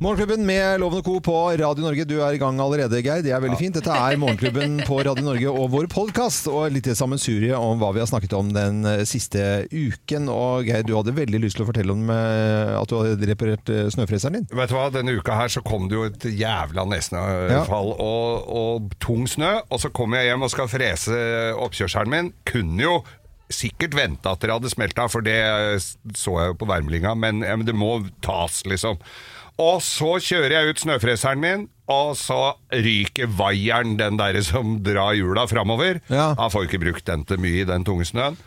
Morgenklubben med Lovende Co. på Radio Norge. Du er i gang allerede, Geir. Det er veldig fint. Dette er Morgenklubben på Radio Norge og vår podkast. Og litt sammensurie om hva vi har snakket om den eh, siste uken. Og Geir, du hadde veldig lyst til å fortelle om eh, at du hadde reparert eh, snøfreseren din. Vet du hva, Denne uka her så kom det jo et jævla nestenfall og, og tung snø. Og så kommer jeg hjem og skal frese oppkjørselen min. Kunne jo sikkert vente at dere hadde smelta, for det så jeg jo på værmeldinga, men, ja, men det må tas, liksom. Og så kjører jeg ut snøfreseren min, og så ryker vaieren, den der som drar hjula framover. Ja. Jeg får ikke brukt den til mye i den tunge snøen.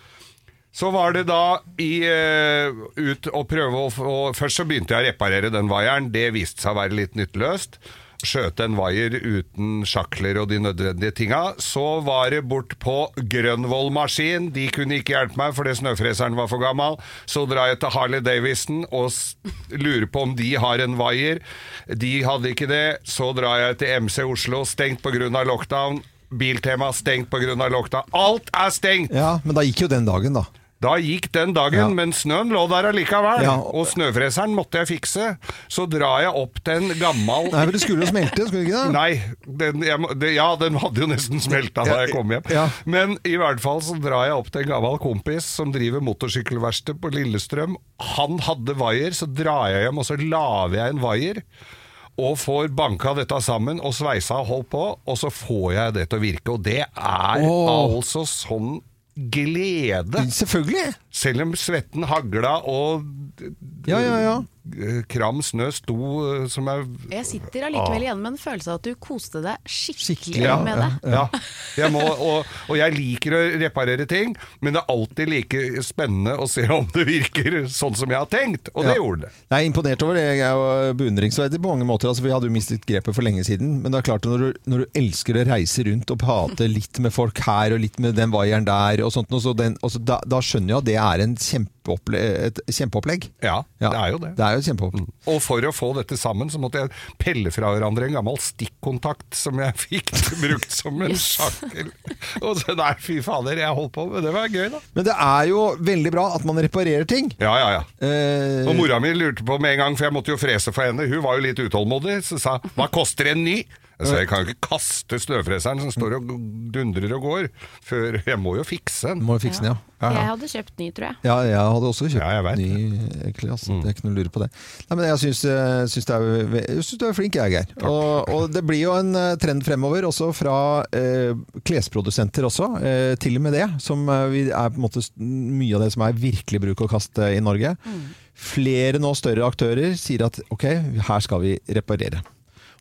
Så var det da i, eh, ut og prøve å få Først så begynte jeg å reparere den vaieren. Det viste seg å være litt nytteløst. Skjøte en vaier uten sjakler og de nødvendige tinga. Så var det bort på Grønvoll Maskin. De kunne ikke hjelpe meg fordi snøfreseren var for gammel. Så drar jeg til Harley Davison og lurer på om de har en vaier. De hadde ikke det. Så drar jeg til MC Oslo, stengt pga. lockdown. Biltema stengt pga. lockdown. Alt er stengt! Ja, men da gikk jo den dagen, da. Da gikk den dagen, Ja. men snøen lå der allikevel. Ja. Og snøfreseren måtte jeg fikse. Så drar jeg opp til en gammel Nei, men det skulle jo smelte, skulle det ikke det? Nei, den, jeg, det, ja, den hadde jo nesten smelta da jeg kom hjem. Ja. Men i hvert fall så drar jeg opp til en gammel kompis som driver motorsykkelverksted på Lillestrøm. Han hadde vaier, så drar jeg hjem og så lager jeg en vaier. Og får banka dette sammen og sveisa og holdt på, og så får jeg det til å virke. Og det er oh. altså sånn glede. Selvfølgelig! Selv om svetten hagla og Ja, ja, ja. Eh, kram snø sto eh, som er Jeg sitter allikevel igjen med en følelse av at du koste deg skikkelig, Skikkelig, ja, med det. Ja. Jeg må, og, og jeg liker å reparere ting, men det er alltid like spennende å se om det virker sånn som jeg har tenkt. Og det Ja. gjorde det. Jeg er imponert over det. Jeg er beundringsverdig på mange måter. Altså, vi hadde jo mistet grepet for lenge siden. Men det er klart at når du, når du elsker å reise rundt og prate litt med folk her og litt med den vaieren der, og sånt, og så den, og så da, da skjønner jeg at det er en kjempeopple et kjempeopplegg. Ja, Ja, det er jo det. Det er jo et kjempeopplegg. Og for å få dette sammen, så måtte jeg pelle fra hverandre en gammel stikkontakt som jeg fikk brukt som en sjakkel. Og så, nei, fy fader, jeg holdt på med det. var gøy, da. Men det er jo veldig bra at man reparerer ting. Ja, ja, ja. Eh, Og mora mi lurte på med en gang, for jeg måtte jo frese for henne. Hun var jo litt utålmodig, så sa 'hva koster en ny'? Sa jeg kan jo ikke kaste snøfreseren som står og dundrer og går, før jeg må jo fikse den. må jo fikse den, ja. Ja, Jeg hadde kjøpt ny, tror jeg. Ja, jeg hadde også kjøpt Ja, ny, egentlig. Altså. Det er ikke noe å lure på det. Nei, men jeg syns, eh, syns, det er, jeg syns du er flink, jeg, Geir. Og, og det blir jo en eh, trend fremover, også fra eh, klesprodusenter også. Eh, til og med det, som eh, vi er på en måte mye av det som er virkelig bruk og kast i Norge. Flere nå større aktører sier at ok, her skal vi reparere.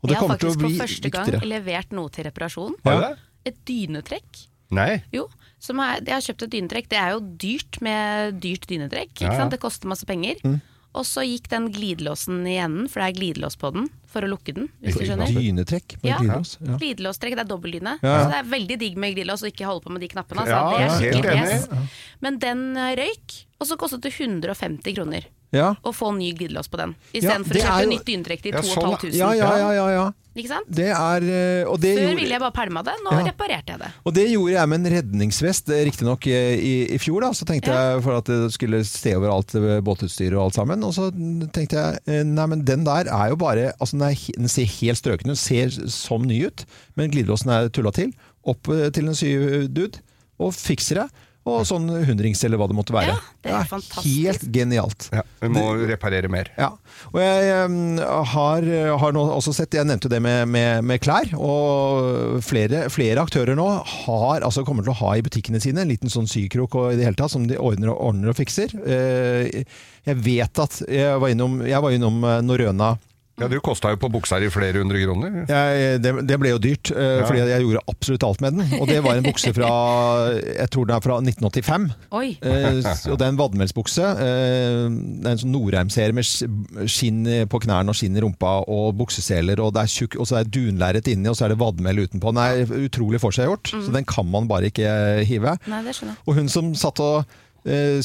Og det Jeg har faktisk bli for første gang viktigere. levert noe til reparasjon. Ja. Et dynetrekk. Nei. Jo, som er, jeg har kjøpt et dynetrekk. Det er jo dyrt med dyrt dynetrekk. Ikke Ja, ja. sant? Det koster masse penger. Mm. Og så gikk den glidelåsen i enden, for det er glidelås på den, for å lukke den. Hvis du skjønner. Dynetrekk med Ja. glidelås. Ja. Glidelåstrekk, det er dobbeltdyne. Ja, ja. Så det er veldig digg med glidelås og ikke holde på med de knappene. Altså. Ja, det er ja, helt skikkelig enig. pes. Men den røyk, og så kostet det 150 kroner Ja. og få ny glidelås på den. Istedenfor ja, å kjøpe er jo- nytt dynetrekk til Ja, sånn, 2500. Ja, ja, ja, ja, ja. Ikke sant? Det er eh, og det Før gjorde- ville jeg bare pælma det, nå Ja. reparerte jeg det. Og det gjorde jeg med en redningsvest, riktignok i, i fjor. da, Så tenkte Ja. jeg for at det skulle se over alt eh, båtutstyret og alt sammen. Og så tenkte jeg eh, nei, men den der er jo bare altså Den, er, den ser helt strøken ut, ser som ny ut, men glidelåsen er tulla til. Opp eh, til en sydude og fikser det. Og sånn hundrings eller hva det måtte være. Ja, det er fantastisk. Helt genialt. Ja, vi må reparere mer. Ja, og jeg har, har nå også sett, jeg nevnte det med, med, med klær, og flere, flere aktører nå har, altså kommer til å ha i butikkene sine en liten sånn sykrok og i det hele tatt, som de ordner og, ordner og fikser. Eh, Jeg vet at jeg var innom, jeg var innom eh, Norrøna Ja, Du kosta jo på buksa i flere hundre kroner. Ja, det, det ble jo dyrt, uh, Ja. fordi jeg gjorde absolutt alt med den. Og det var en bukse fra jeg tror den er fra 1985. Oi. Uh, og det er en vadmelsbukse. Uh, det er en sånn Norheim-serie med skinn på knærne og skinn i rumpa og bukseseler. Og det er tjukk, og så er det dunlerret inni, og så er det vadmel utenpå. Den er utrolig forseggjort, så den kan man bare ikke hive. Nei, det skjønner jeg. Og hun som satt og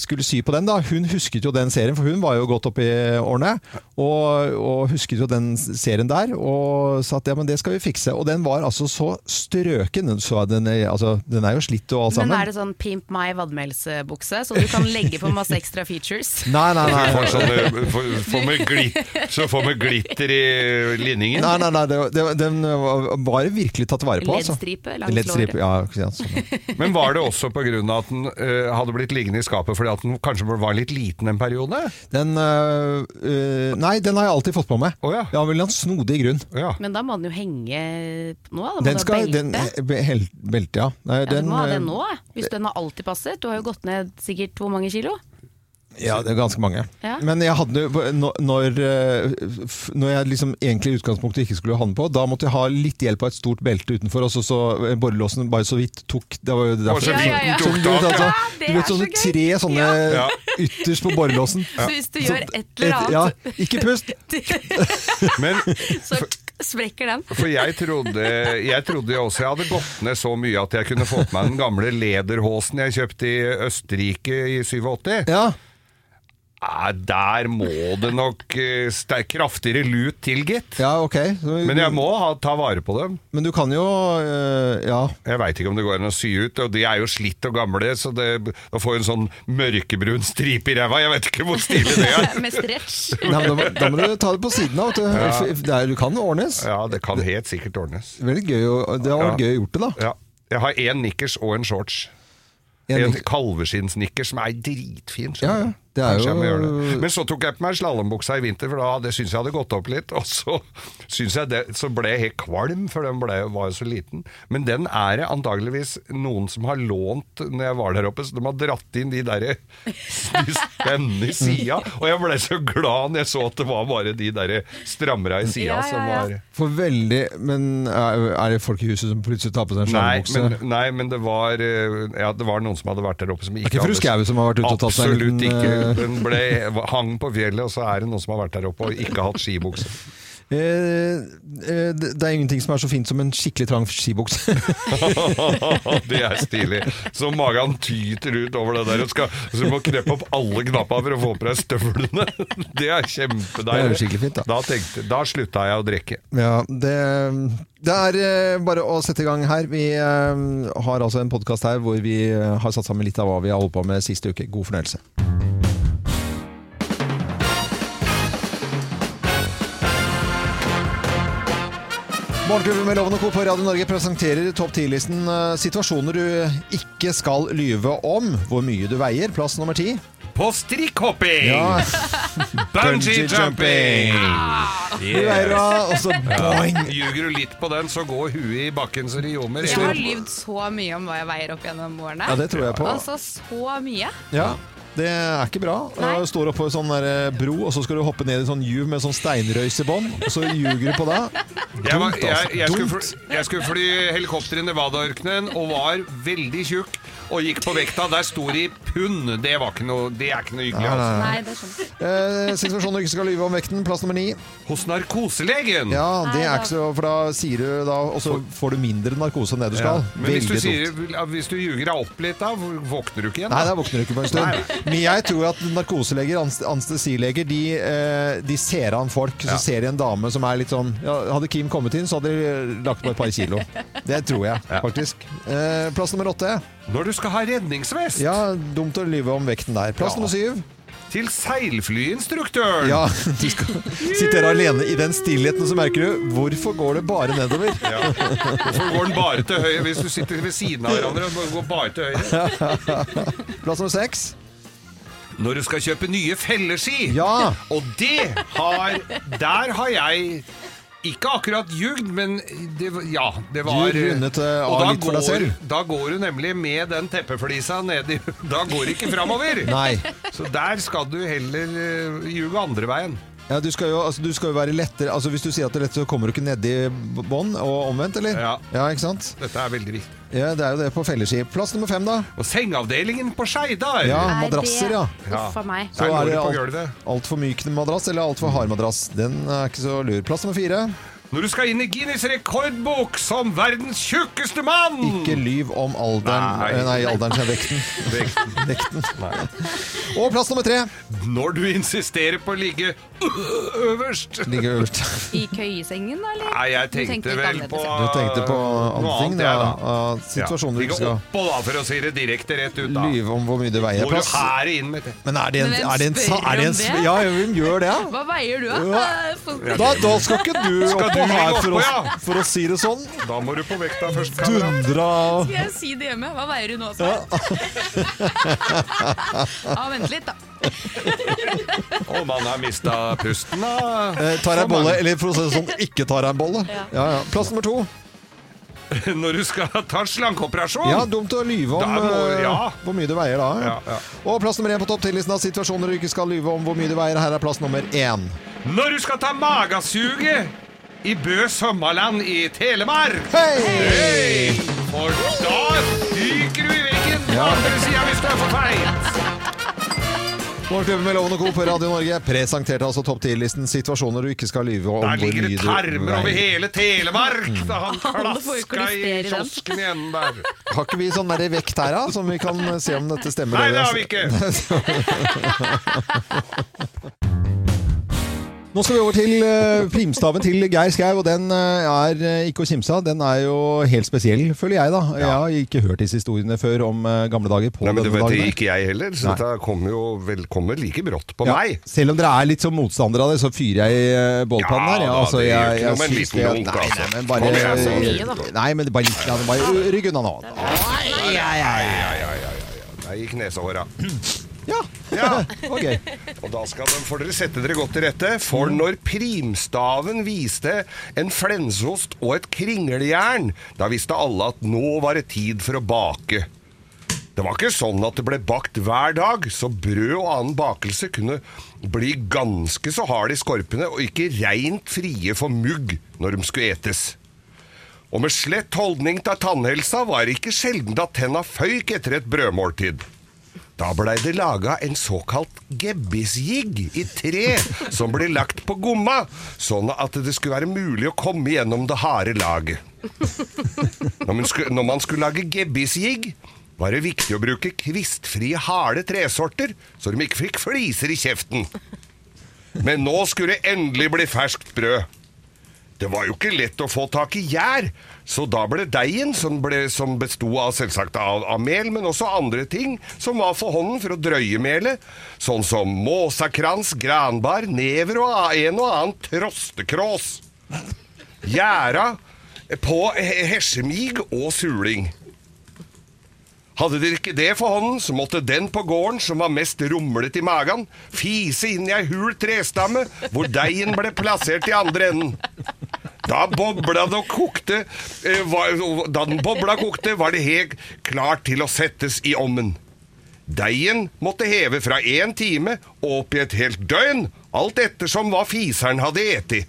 skulle sy på den, da. Hun husket jo den serien, for hun var jo godt oppe i årene. Og, og husket jo den serien der, og sa at ja, men det skal vi fikse. Og den var altså så strøken. Så den, er- altså, den er jo slitt og alt sammen. Men er det sånn Pimp my vadmelsbukse, så du kan legge på masse ekstra features? Nei, nei, nei. Får sånne, for, for med glitt, så får vi glitter i linningen. Nei, nei, nei det, det, den var virkelig tatt vare på. Altså. LED-stripe langs låret. ja, ja, sånn. Men var det også pga. at den uh, hadde blitt liggende i skapet fordi at den kanskje var litt liten en periode? Den øh, øh, Nei, den har jeg alltid fått på meg. Oh, ja. Ja, vel en snodig grunn. Ja. Men da må den jo henge nå, da må Den du ha skal belte. den, hel- Belte, ja. Nei, ja, du må ha øh, den nå, hvis den har alltid passet. Du har jo gått ned sikkert hvor mange kilo? Ja, det er ganske mange. Ja. Men jeg hadde jo- når, når, f- når jeg liksom egentlig i utgangspunktet ikke skulle ha den på, da måtte jeg ha litt hjelp av et stort belte utenfor, og så, så eh, borrelåsen bare så vidt tok Det var jo derfor. så Ja, ja, ja. Så du vet, altså, det du vet er så sånne tre sånne Ja. ytterst på borrelåsen. Så hvis du gjør et eller et- Ja, ikke pust! Men så sprekker den. For jeg trodde, jeg trodde også jeg hadde gått ned så mye at jeg kunne fått meg den gamle lederhåsen jeg kjøpte i Østerrike i 87. Ja. Der må det nok uh, kraftigere lut til, gitt. ja, ok. Så- Men jeg må ha, ta vare på dem. Men du kan jo uh, Ja. Jeg veit ikke om det går an å sy ut, og de er jo slitt og gamle, så det, å få en sånn mørkebrun stripe i ræva, jeg vet ikke hvor stilig det er. Med stretch. Nei, da, må- da må du ta det på siden av. du. F- Det er, du kan ordnes. Ja, det kan helt sikkert ordnes. Veldig gøy. Det har vært Ja. gøy å gjort det, da. Ja. Jeg har én nikkers og en shorts. En En nik- kalveskinnsnikker som er dritfin. skjønner Ja, ja. Det er Kanskje jeg må gjøre det. Men så tok jeg på meg slalåmbuksa i vinter, for da det syns jeg hadde gått opp litt. Og så, jeg det, så ble jeg helt kvalm, for den ble, var jo så liten. Men den er det antageligvis noen som har lånt når jeg var der oppe, så de har dratt inn de derre de spennende i sida. Og jeg ble så glad når jeg så at det var bare de derre strammere i sida Ja, ja, som var For veldig Men er det folk i huset som plutselig tar på seg en Nei slalåmbukse? men, nei, men det var eh, Ja, det var noen som hadde vært der oppe som ikke ikke hadde- Absolutt ikke. Den ble, hang på fjellet, og så er det noen som har vært der oppe og ikke hatt skibukse. Eh, eh, det er ingenting som er så fint som en skikkelig trang skibukse. det er stilig. Så magen tyter ut over det der, og skal, så du må kneppe opp alle knappene for å få på deg støvlene. Det er kjempedeilig. Det er fint, da. Da, tenkte, da slutta jeg å drikke. ja, det, det er eh, bare å sette i gang her. Vi har altså en podkast her hvor vi har satt sammen litt av hva vi har holdt på med siste uke. God fornøyelse. Morgenklubben med Loven og Co. på Radio Norge presenterer topp 10-listen eh, situasjoner du ikke skal lyve om. Hvor mye du veier. Plass nummer ti. På strikkhopping! Ja, Bungee jumping! Yes. og så boing! Ljuger du litt på den, så går huet i bakken så det ljomer. Jeg har lyvd så mye om hva jeg veier opp gjennom årene. Ja, det tror jeg på. Altså så mye. Ja, det er ikke bra. Nei. Du står oppå en sånn der eh, bro, og så skal du hoppe ned i en sånn juv med sånn steinrøys i bånn, og så ljuger du på var, Dumt, jeg, altså. jeg, skulle Dumt. fly, jeg skulle fly helikopter i Nevada-ørkenen og var veldig tjukk og gikk på vekta. Der sto det i pund. Det, var ikke noe, det er ikke noe hyggelig. Altså. Nei, det skjønner jeg. Eh, situasjonen du ikke skal lyve om vekten. Plass nummer ni. Hos narkoselegen! Ja, det er ikke så For da sier du da Og så får du mindre narkose enn det du skal. Men hvis du, Veldig sier, dumt. hvis du ljuger deg opp litt, da våkner du ikke igjen? Nei, Da? våkner du ikke på en stund. Men jeg tror at narkoseleger, anestesileger, de, eh, de ser an folk. Så Ja. ser de en dame som er litt sånn ja, Hadde Kim kommet inn, så hadde de lagt på et par kilo. Det tror jeg, Ja. faktisk. Eh, plass nummer åtte. Når du skal ha redningsvest Ja, dumt å lyve om vekten der. Plass nummer syv. til seilflyinstruktøren! Ja, du skal sitte her alene i den stillheten, så merker du hvorfor går det bare nedover? Ja. Hvorfor går den bare til høyre? Hvis du sitter ved siden av hverandre, og går bare til høyre. Plass nummer seks. Når du skal kjøpe nye felleski. Ja. Og det har Der har jeg ikke akkurat ljugd, men det, ja, det var Du rundet, eh, av og da litt for deg går- selv. Da går du nemlig med den teppeflisa ned i Da går det ikke framover! Nei. Så der skal du heller uh, ljuge andre veien. Ja, du, skal jo, altså, du skal jo være lettere Altså Hvis du sier at det er lett, så kommer du ikke nedi bånn, og omvendt, eller? Ja. ja. ikke sant? Dette er veldig viktig. Ja, Det er jo det på felleski. Plass nummer fem, da. Og sengeavdelingen på Skeidar! Ja, er madrasser, det- ja. Ja. Uff a meg. Så er det altfor alt- gulvet. Altfor myk madrass eller altfor hard madrass. Den er ikke så lur. Plass nummer fire. Når du skal inn i Guinness rekordbok som verdens tjukkeste mann! Ikke lyv om alderen Nei. Nei, nei alderen sin vekten. vekten. Og plass nummer tre. Når du insisterer på å ligge øverst. Ligge øverst. I køyesengen, da, eller? Nei, jeg tenkte vel på. Du tenkte på andre ting, annet, da. da. Av ja. du ikke skal oppå, da, for å si det direkte rett ut. da lyve om hvor mye du veier. Plass. det. Men er det en, hvem er det en, spør er det en om det? Ja, hvem gjør det? Hva veier du, da? Da, da skal ikke du du ligge her for, å, for å si det sånn. Da må du på vekta først. Dundra Skal jeg si det hjemme? Hva veier du nå, Svein? Ja, vent litt, da. Og man har mista pusten, da. eh, Tar jeg en bolle, eller for å si det sånn, ikke tar jeg en bolle. Ja, ja. Plass nummer to. Når du skal ta slankeoperasjon. Ja, dumt å lyve om må- eh, ja. hvor mye du veier da. Ja, ja. Og plass nummer én på topp 10-listen av situasjoner du ikke skal lyve om hvor mye du veier. Her er plass nummer én. Når du skal ta magasuget i Bø sommerland i Telemark. Hei! Hei! For da ryker du i veggen på Ja. andre sida hvis du er for feit. Morgenklubben med Loven og Co. på Radio Norge presenterte altså topp 10-listen situasjoner du ikke skal lyve om Der ligger det tarmer over hele Telemark. Da han klaska i kiosken igjen der. Har ikke vi sånn der vekt her, da? Som vi kan se om dette stemmer? Nei, det har vi ikke. Nå skal vi over til eh, primstaven til Geir Skau, og den eh, er eh, ikke å kimse av. Den er jo helt spesiell, føler jeg, da. Jeg har ikke hørt disse historiene før om eh, gamle dager på Nei, men du vet dagen. ikke jeg heller, så Nei. dette kommer jo vel, kommer like brått på Ja, meg. Selv om dere er litt som motstandere av det, så fyrer jeg i bålpannen her. Ja da, altså, jeg- jeg en syns det- Nei, altså. nei, men bare. Nei, men bare litt. Bare rygg unna nå. Ai, ai, ai, ai, ai, ai. Gikk nesehåra. Ja, Ja. ok. Og da skal de, får dere sette dere godt til rette, for når primstaven viste en flensost og et kringlejern, da visste alle at nå var det tid for å bake. Det var ikke sånn at det ble bakt hver dag, så brød og annen bakelse kunne bli ganske så hard i skorpene og ikke reint frie for mugg når de skulle etes. Og med slett holdning til tannhelsa var det ikke sjelden at tenna føyk etter et brødmåltid. Da blei det laga en såkalt gebbisjigg i tre, som ble lagt på gomma, sånn at det skulle være mulig å komme gjennom det harde laget. Når man skulle, når man skulle lage gebbisjigg, var det viktig å bruke kvistfrie, harde tresorter, så de ikke fikk fliser i kjeften. Men nå skulle det endelig bli ferskt brød. Det var jo ikke lett å få tak i gjær, så da ble deigen, som, ble, som besto av selvsagt av, av mel, men også andre ting som var for hånden for å drøye melet, sånn som måsakrans, granbar, never og en og annen trostekrås. Gjæra på he- hesjemig og suling. Hadde dere ikke det for hånden, så måtte den på gården som var mest rumlet i magen, fise inn i ei hul trestamme, hvor deigen ble plassert i andre enden. Da bobla det og kokte eh, var, Da den bobla kokte, var det helt klart til å settes i ommen. Deigen måtte heve fra én time og opp i et helt døgn, alt ettersom hva fiseren hadde eti.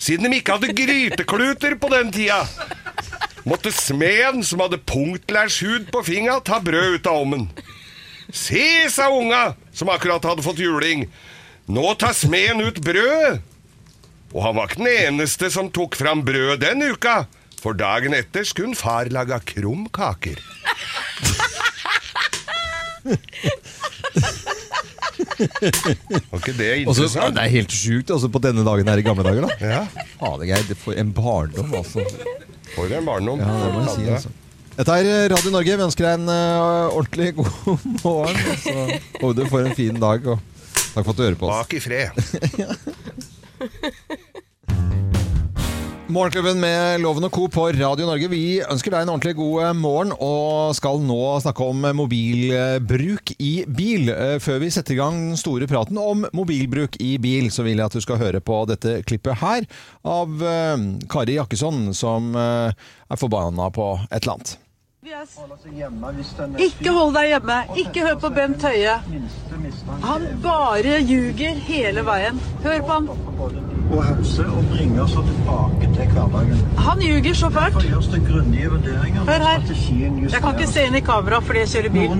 Siden de ikke hadde grytekluter på den tida, måtte smeden som hadde punktlærs-hud på finga, ta brød ut av ommen. Se, sa unga, som akkurat hadde fått juling. Nå tar smeden ut brød. Og han var ikke den eneste som tok fram brød den uka, for dagen etter skulle far laga krumkaker. Var ikke det interessant? Også, det er helt sjukt altså, på denne dagen her i gamle dager. da. Ja, Fader, Geir, en barndom, altså. For en barndom. Ja, det må jeg si, altså. Dette er Radio Norge. Vi ønsker deg en uh, ordentlig god morgen. og Så håper du får en fin dag, og takk for at du hører på oss. Bak i fred. Morgenklubben med Loven og Co. på Radio Norge. Vi ønsker deg en ordentlig god eh, morgen, og skal nå snakke om mobilbruk i bil. Eh, Før vi setter i gang den store praten om mobilbruk i bil, så vil jeg at du skal høre på dette klippet her av eh, Kari Jakkesson, som eh, er forbanna på et eller annet. Ikke hold deg hjemme. Ikke hør på Bent Høie. Han bare ljuger hele veien. Hør på han. og helse og bringe oss tilbake til hverdagen. Han ljuger så fælt. Hør her. Jeg kan ikke se inn i kamera fordi jeg kjører bil.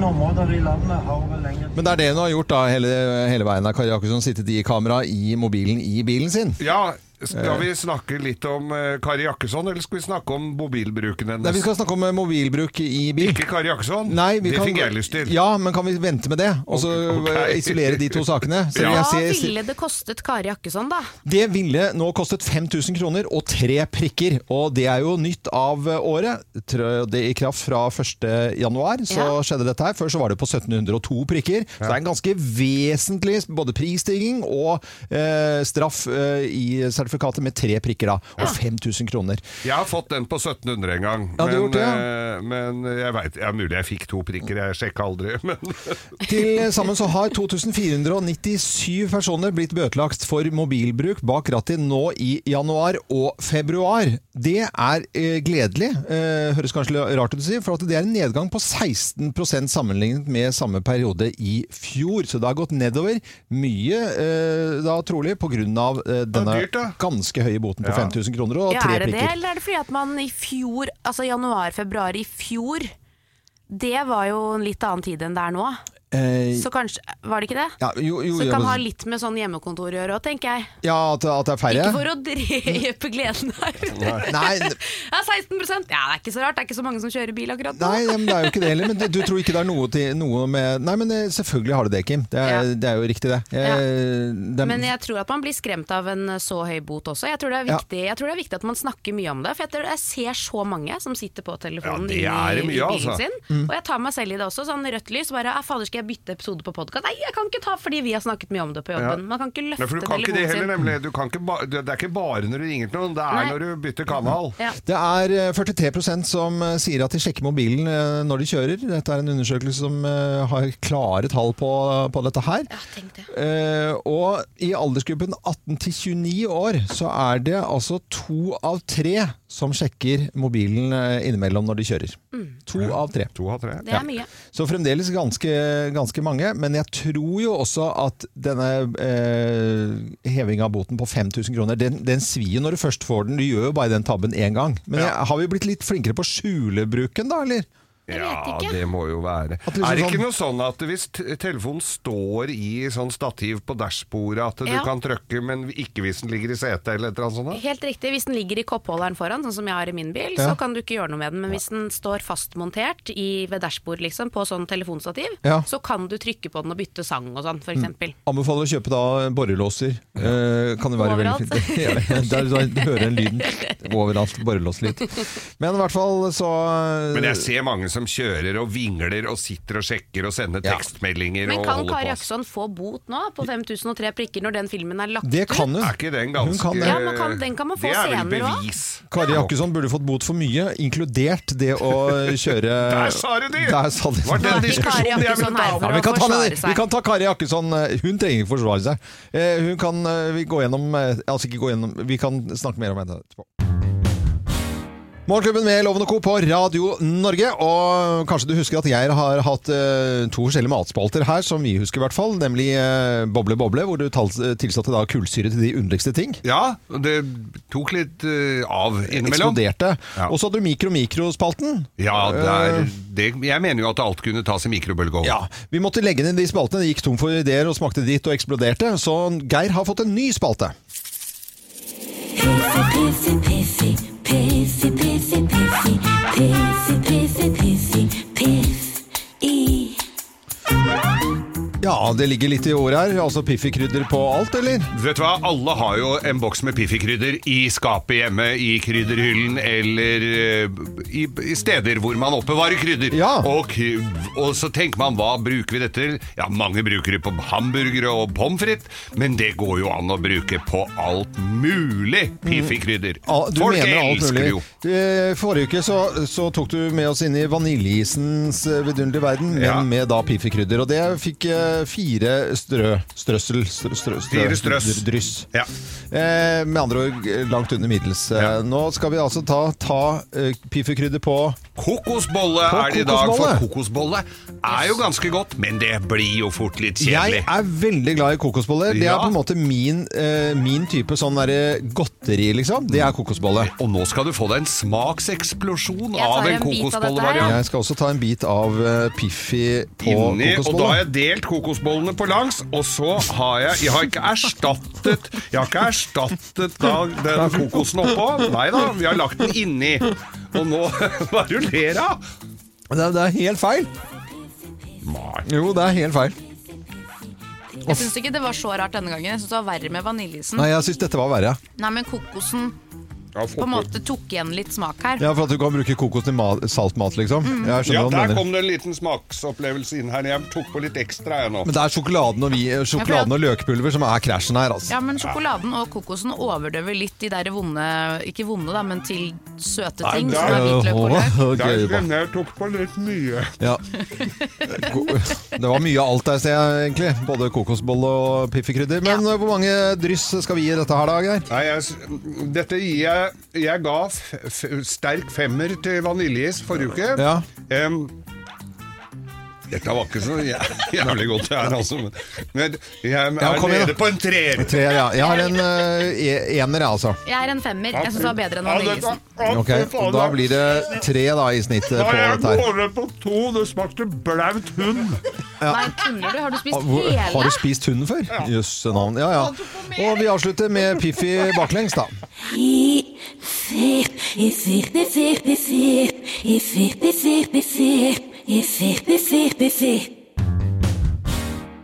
Men det er det hun har gjort da hele, hele veien. Kari Jakkesson sittet i kamera i mobilen i bilen sin. Ja, Skal vi snakke litt om eh, Kari Jakkesson, eller skal vi snakke om mobilbruken hennes? Nei, vi skal snakke om eh, mobilbruk i bil. Ikke Kari Jakkesson? Nei, det kan, fikk jeg lyst til. Ja, men kan vi vente med det? Og så Ok. eh, isolere de to sakene? Så Ja. Hva ville det kostet Kari Jakkesson, da? Det ville nå kostet 5000 kroner og tre prikker, og det er jo nytt av året. Det i kraft fra 1. januar så Ja. skjedde dette her. Før så var det på 1702 prikker. Så det er en ganske vesentlig både prisstigning og eh, straff eh, i sertifikatet med tre prikker da, og 5000 kroner. Jeg har fått den på 1700 en gang, Ja, men, gjort det, ja. eh, men jeg vet, ja, mulig jeg fikk to prikker, jeg sjekka aldri. Men Til sammen så har 2497 personer blitt bøtelagt for mobilbruk bak rattet nå i januar og februar. Det er eh, gledelig, eh, høres kanskje rart ut å si, for at det er en nedgang på 16% sammenlignet med samme periode i fjor. Så det har gått nedover mye, eh, da trolig, pga. Eh, denne dyrt, da. Ganske høye boten på Ja. 5000 kroner og Ja, tre er det det, eller er det fordi at man i fjor, altså januar-februar i fjor, det var jo en litt annen tid enn det er nå. Eh, Så kanskje, var det ikke det? ja, jo, jo, Så det ja, kan men- ha litt med sånn hjemmekontor å gjøre òg, tenker jeg. ja at, at det er færre? Ikke for å drepe gleden her. Nei, Ja, 16% Ja, det er ikke så rart. Det er ikke så mange som kjører bil akkurat nå. Nei, men det er jo ikke det heller. Men du, du tror ikke det er noe, til, noe med Nei, men eh, selvfølgelig har det det, Kim. Det er, Ja. det er jo riktig, det. Jeg, Eh, det er- Men jeg tror at man blir skremt av en så høy bot også. Jeg tror det er Ja. viktig, jeg tror det er viktig at man snakker mye om det. For jeg, jeg ser så mange som sitter på telefonen Ja, det det i, i bilen altså. sin. Mm. Og jeg tar meg selv i det også. Sånn rødt lys. Bare ah, fader, skal jeg bytte episode på podkast? Nei, jeg kan ikke ta fordi vi har snakket mye om det på jobben. Man kan ikke Nei, løfte for du kan ikke det heller, nemlig. Du kan ikke ba, det er ikke bare når du ringer til noen, det er Nei. når du bytter kanal. Ja. Det er eh, 43 som eh, sier at de sjekker mobilen eh, når de kjører. Dette er en undersøkelse som eh, har klare tall på, på dette her. Ja, tenk det. Eh, og i aldersgruppen 18 til 29 år så er det altså to av tre som sjekker mobilen eh, innimellom når de kjører. To av tre. To av tre. Det er mye. Så fremdeles ganske, ganske mange, men jeg tror jo også at denne eh, hevinga av boten på 5000 kroner, den, den svir jo når du først får den. Du gjør jo bare den tabben én gang. Men Ja. jeg, har vi blitt litt flinkere på skjulebruken da, eller? Jeg vet Ja, ikke. det må jo være. At det liksom Er det ikke sånn- noe sånn at hvis telefonen står i sånn stativ på dashbordet, at du kan trykke, men ikke hvis den ligger i setet eller et eller annet sånt? Helt riktig. Hvis den ligger i koppholderen foran, sånn som jeg har i min bil, Ja. så kan du ikke gjøre noe med den. Men hvis den står fastmontert i, ved dashbordet, liksom, på sånn telefonstativ, Ja. så kan du trykke på den og bytte sang og sånn, for eksempel. Anbefaler å kjøpe da borrelåser. Eh, kan det være Overalt. veldig fint. Ja, der, der, du hører en lyden overalt. Borrelåslyd. Men i hvert fall så Men jeg ser mange som kjører og vingler og sitter og sjekker og sender Ja. tekstmeldinger Men og kan holder Kari på. Jakkesson få bot nå på 5003 prikker når den filmen er lagt Det ut? kan hun. Er ikke det en ganske Hun kan det. Ja, man kan- den kan man få Det er vel senere også. bevis. Kari Jakkesson burde fått bot for mye, inkludert det å kjøre Der sa du det! Der sa de- Var den Nå er ikke diskusjonen jeg Jakkesson ville ta her opp? for Ja, vi, å kan ta forsvare seg. vi kan ta Kari Jakkesson. eh, Hun trenger ikke forsvare seg. Eh, Hun kan eh, vi gå gjennom eh, Altså ikke gå gjennom Vi kan snakke mer om henne etterpå. Morgenklubben med Loven og Co. på Radio Norge. Og kanskje du husker at jeg har hatt uh, to forskjellige matspalter her, som vi husker i hvert fall. Nemlig uh, Boble Boble, hvor du tilsatte da kullsyre til de underligste ting. Ja, det tok litt uh, av innimellom. Eksploderte. Ja. Og så hadde du Mikro-mikrospalten. Ja, det er, det, jeg mener jo at alt kunne tas i mikrobølgeovn. Ja, Vi måtte legge ned de spaltene. det gikk tom for ideer og smakte dritt og eksploderte. Så Geir har fått en ny spalte. Pissy, pissy, Piffy, piffy, piffy, piffy, piffy, piffy, piff. Ja, det ligger litt i ordet her. Altså Piffi-krydder på alt, eller? Vet du hva, alle har jo en boks med Piffi-krydder i skapet hjemme, i krydderhyllen eller eh, i, i steder hvor man oppbevarer krydder. Ja. Og, kry- og så tenker man, hva bruker vi dette til? Ja, mange bruker det på hamburgere og pommes frites, men det går jo an å bruke på alt mulig Piffi-krydder. Ja, du Folk mener alt elsker mulig. det jo. Eh, Forrige uke så, så tok du med oss inn i vaniljeisens eh, vidunderlige verden, men Ja. med da Piffi-krydder. Og det fikk eh, fire strø, strøssel strø, strø, strø, Fire strøss. Dryss. Ja. Eh, med andre ord langt under middels. Eh, Ja. Nå skal vi altså ta, ta eh, Piffi-krydder på Kokosbolle På er det i dag, for kokosbolle. er jo ganske godt, men det blir jo fort litt kjedelig. Jeg er veldig glad i kokosbolle. Det er på en måte min, eh, min type sånn derre godteri, liksom. Det er kokosbolle. Og nå skal du få deg en smakseksplosjon Jeg tar av en en bit av dette her, kokosbollevariant. Jeg skal også ta en bit av eh, Piffi på Inni, og da har kokosbolle. jeg delt kokosbollene på langs, og så har jeg Jeg har ikke erstattet Jeg har ikke erstattet da den kokosen oppå. Nei da, vi har lagt den inni. Og nå Hva er det da? Det, er- det er helt feil. Nei. Jo, det er helt feil. Jeg syns ikke det var så rart denne gangen. Jeg synes det var verre med vaniljeisen. Nei, jeg syns dette var verre. Nei, men kokosen på en måte tok igjen litt smak her. Ja, For at du kan bruke kokos til ma saltmat, liksom. Jeg Ja, hva du der mener. kom det en liten smaksopplevelse inn her. Jeg tok på litt ekstra, jeg nå. Men det er sjokoladen og, vi, sjokoladen og løkpulver som er krasjen her, altså. Ja, men sjokoladen og kokosen overdøver litt de der vonde Ikke vonde, da, men til søte ting. Nei, der, Som er- hvitløk og løk. Der kjenner jeg tok på litt mye. Ja. Det var mye av alt der, ser jeg egentlig. Både kokosbolle og piffikrydder. Men Ja. hvor mange dryss skal vi gi dette her, da, Geir? Dette gir jeg Jeg ga f f sterk femmer til vaniljeis forrige uke. Ja. Um, dette var ikke så jævlig godt, det her, altså. Men, jeg er Ja, kom nede på en treer. Tre, ja. Jeg har en uh, ener, jeg, altså. Jeg er en femmer. Jeg syns det var bedre enn Ja, det- vaniljeisen. ja, Ok, fy faen, og Da blir det tre da i snitt Nei, på jeg dette her. går ned på to. Det smakte blaut hund. Nei, tuller du? Har du spist Ah, hvor- Har du spist hunden før? Jøsse navn. Ja, ja. Og vi avslutter med Piffi baklengs, da. I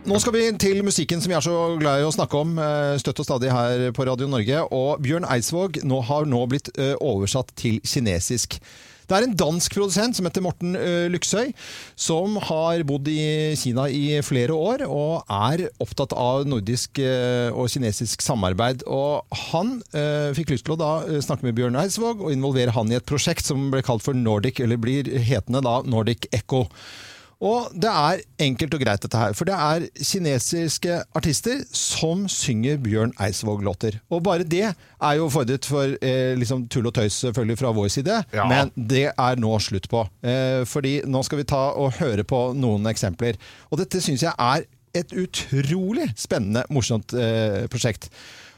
Nå skal vi til musikken som vi er så glad i å snakke om eh, støtt og stadig her på Radio Norge. Og Bjørn Eidsvåg nå har nå blitt eh, oversatt til kinesisk. Det er en dansk produsent som heter Morten eh, Lyksøy, som har bodd i Kina i flere år og er opptatt av nordisk eh, og kinesisk samarbeid. Og han eh, fikk lyst til å da snakke med Bjørn Eidsvåg og involvere han i et prosjekt som ble kalt for Nordic, eller blir hetende da Nordic Echo. Og det er enkelt og greit dette her, for det er kinesiske artister som synger Bjørn Eidsvåg-låter. Og bare det er jo fordret for eh, liksom tull og tøys selvfølgelig fra vår side, Ja. men det er nå slutt på. Eh, fordi nå skal vi ta og høre på noen eksempler. Og dette syns jeg er et utrolig spennende, morsomt eh, prosjekt.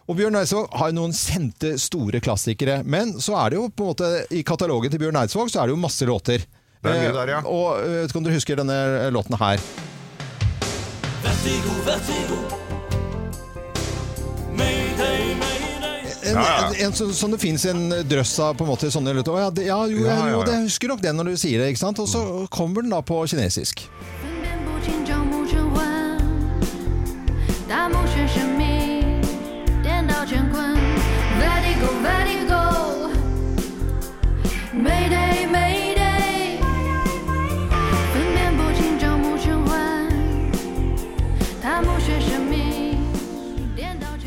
Og Bjørn Eidsvåg har noen kjente, store klassikere. Men så er det jo på en måte i katalogen til Bjørn Eidsvåg så er det jo masse låter. Det er mye der, ja. Eh, Og jeg vet ikke om dere husker denne låten her. En, Ja, ja. en, en, som, som det fins en drøss av på en måte sånne. Ja, det, ja, jo, ja, jo, det jeg husker nok det når du sier det. ikke sant? Og så kommer den da på kinesisk.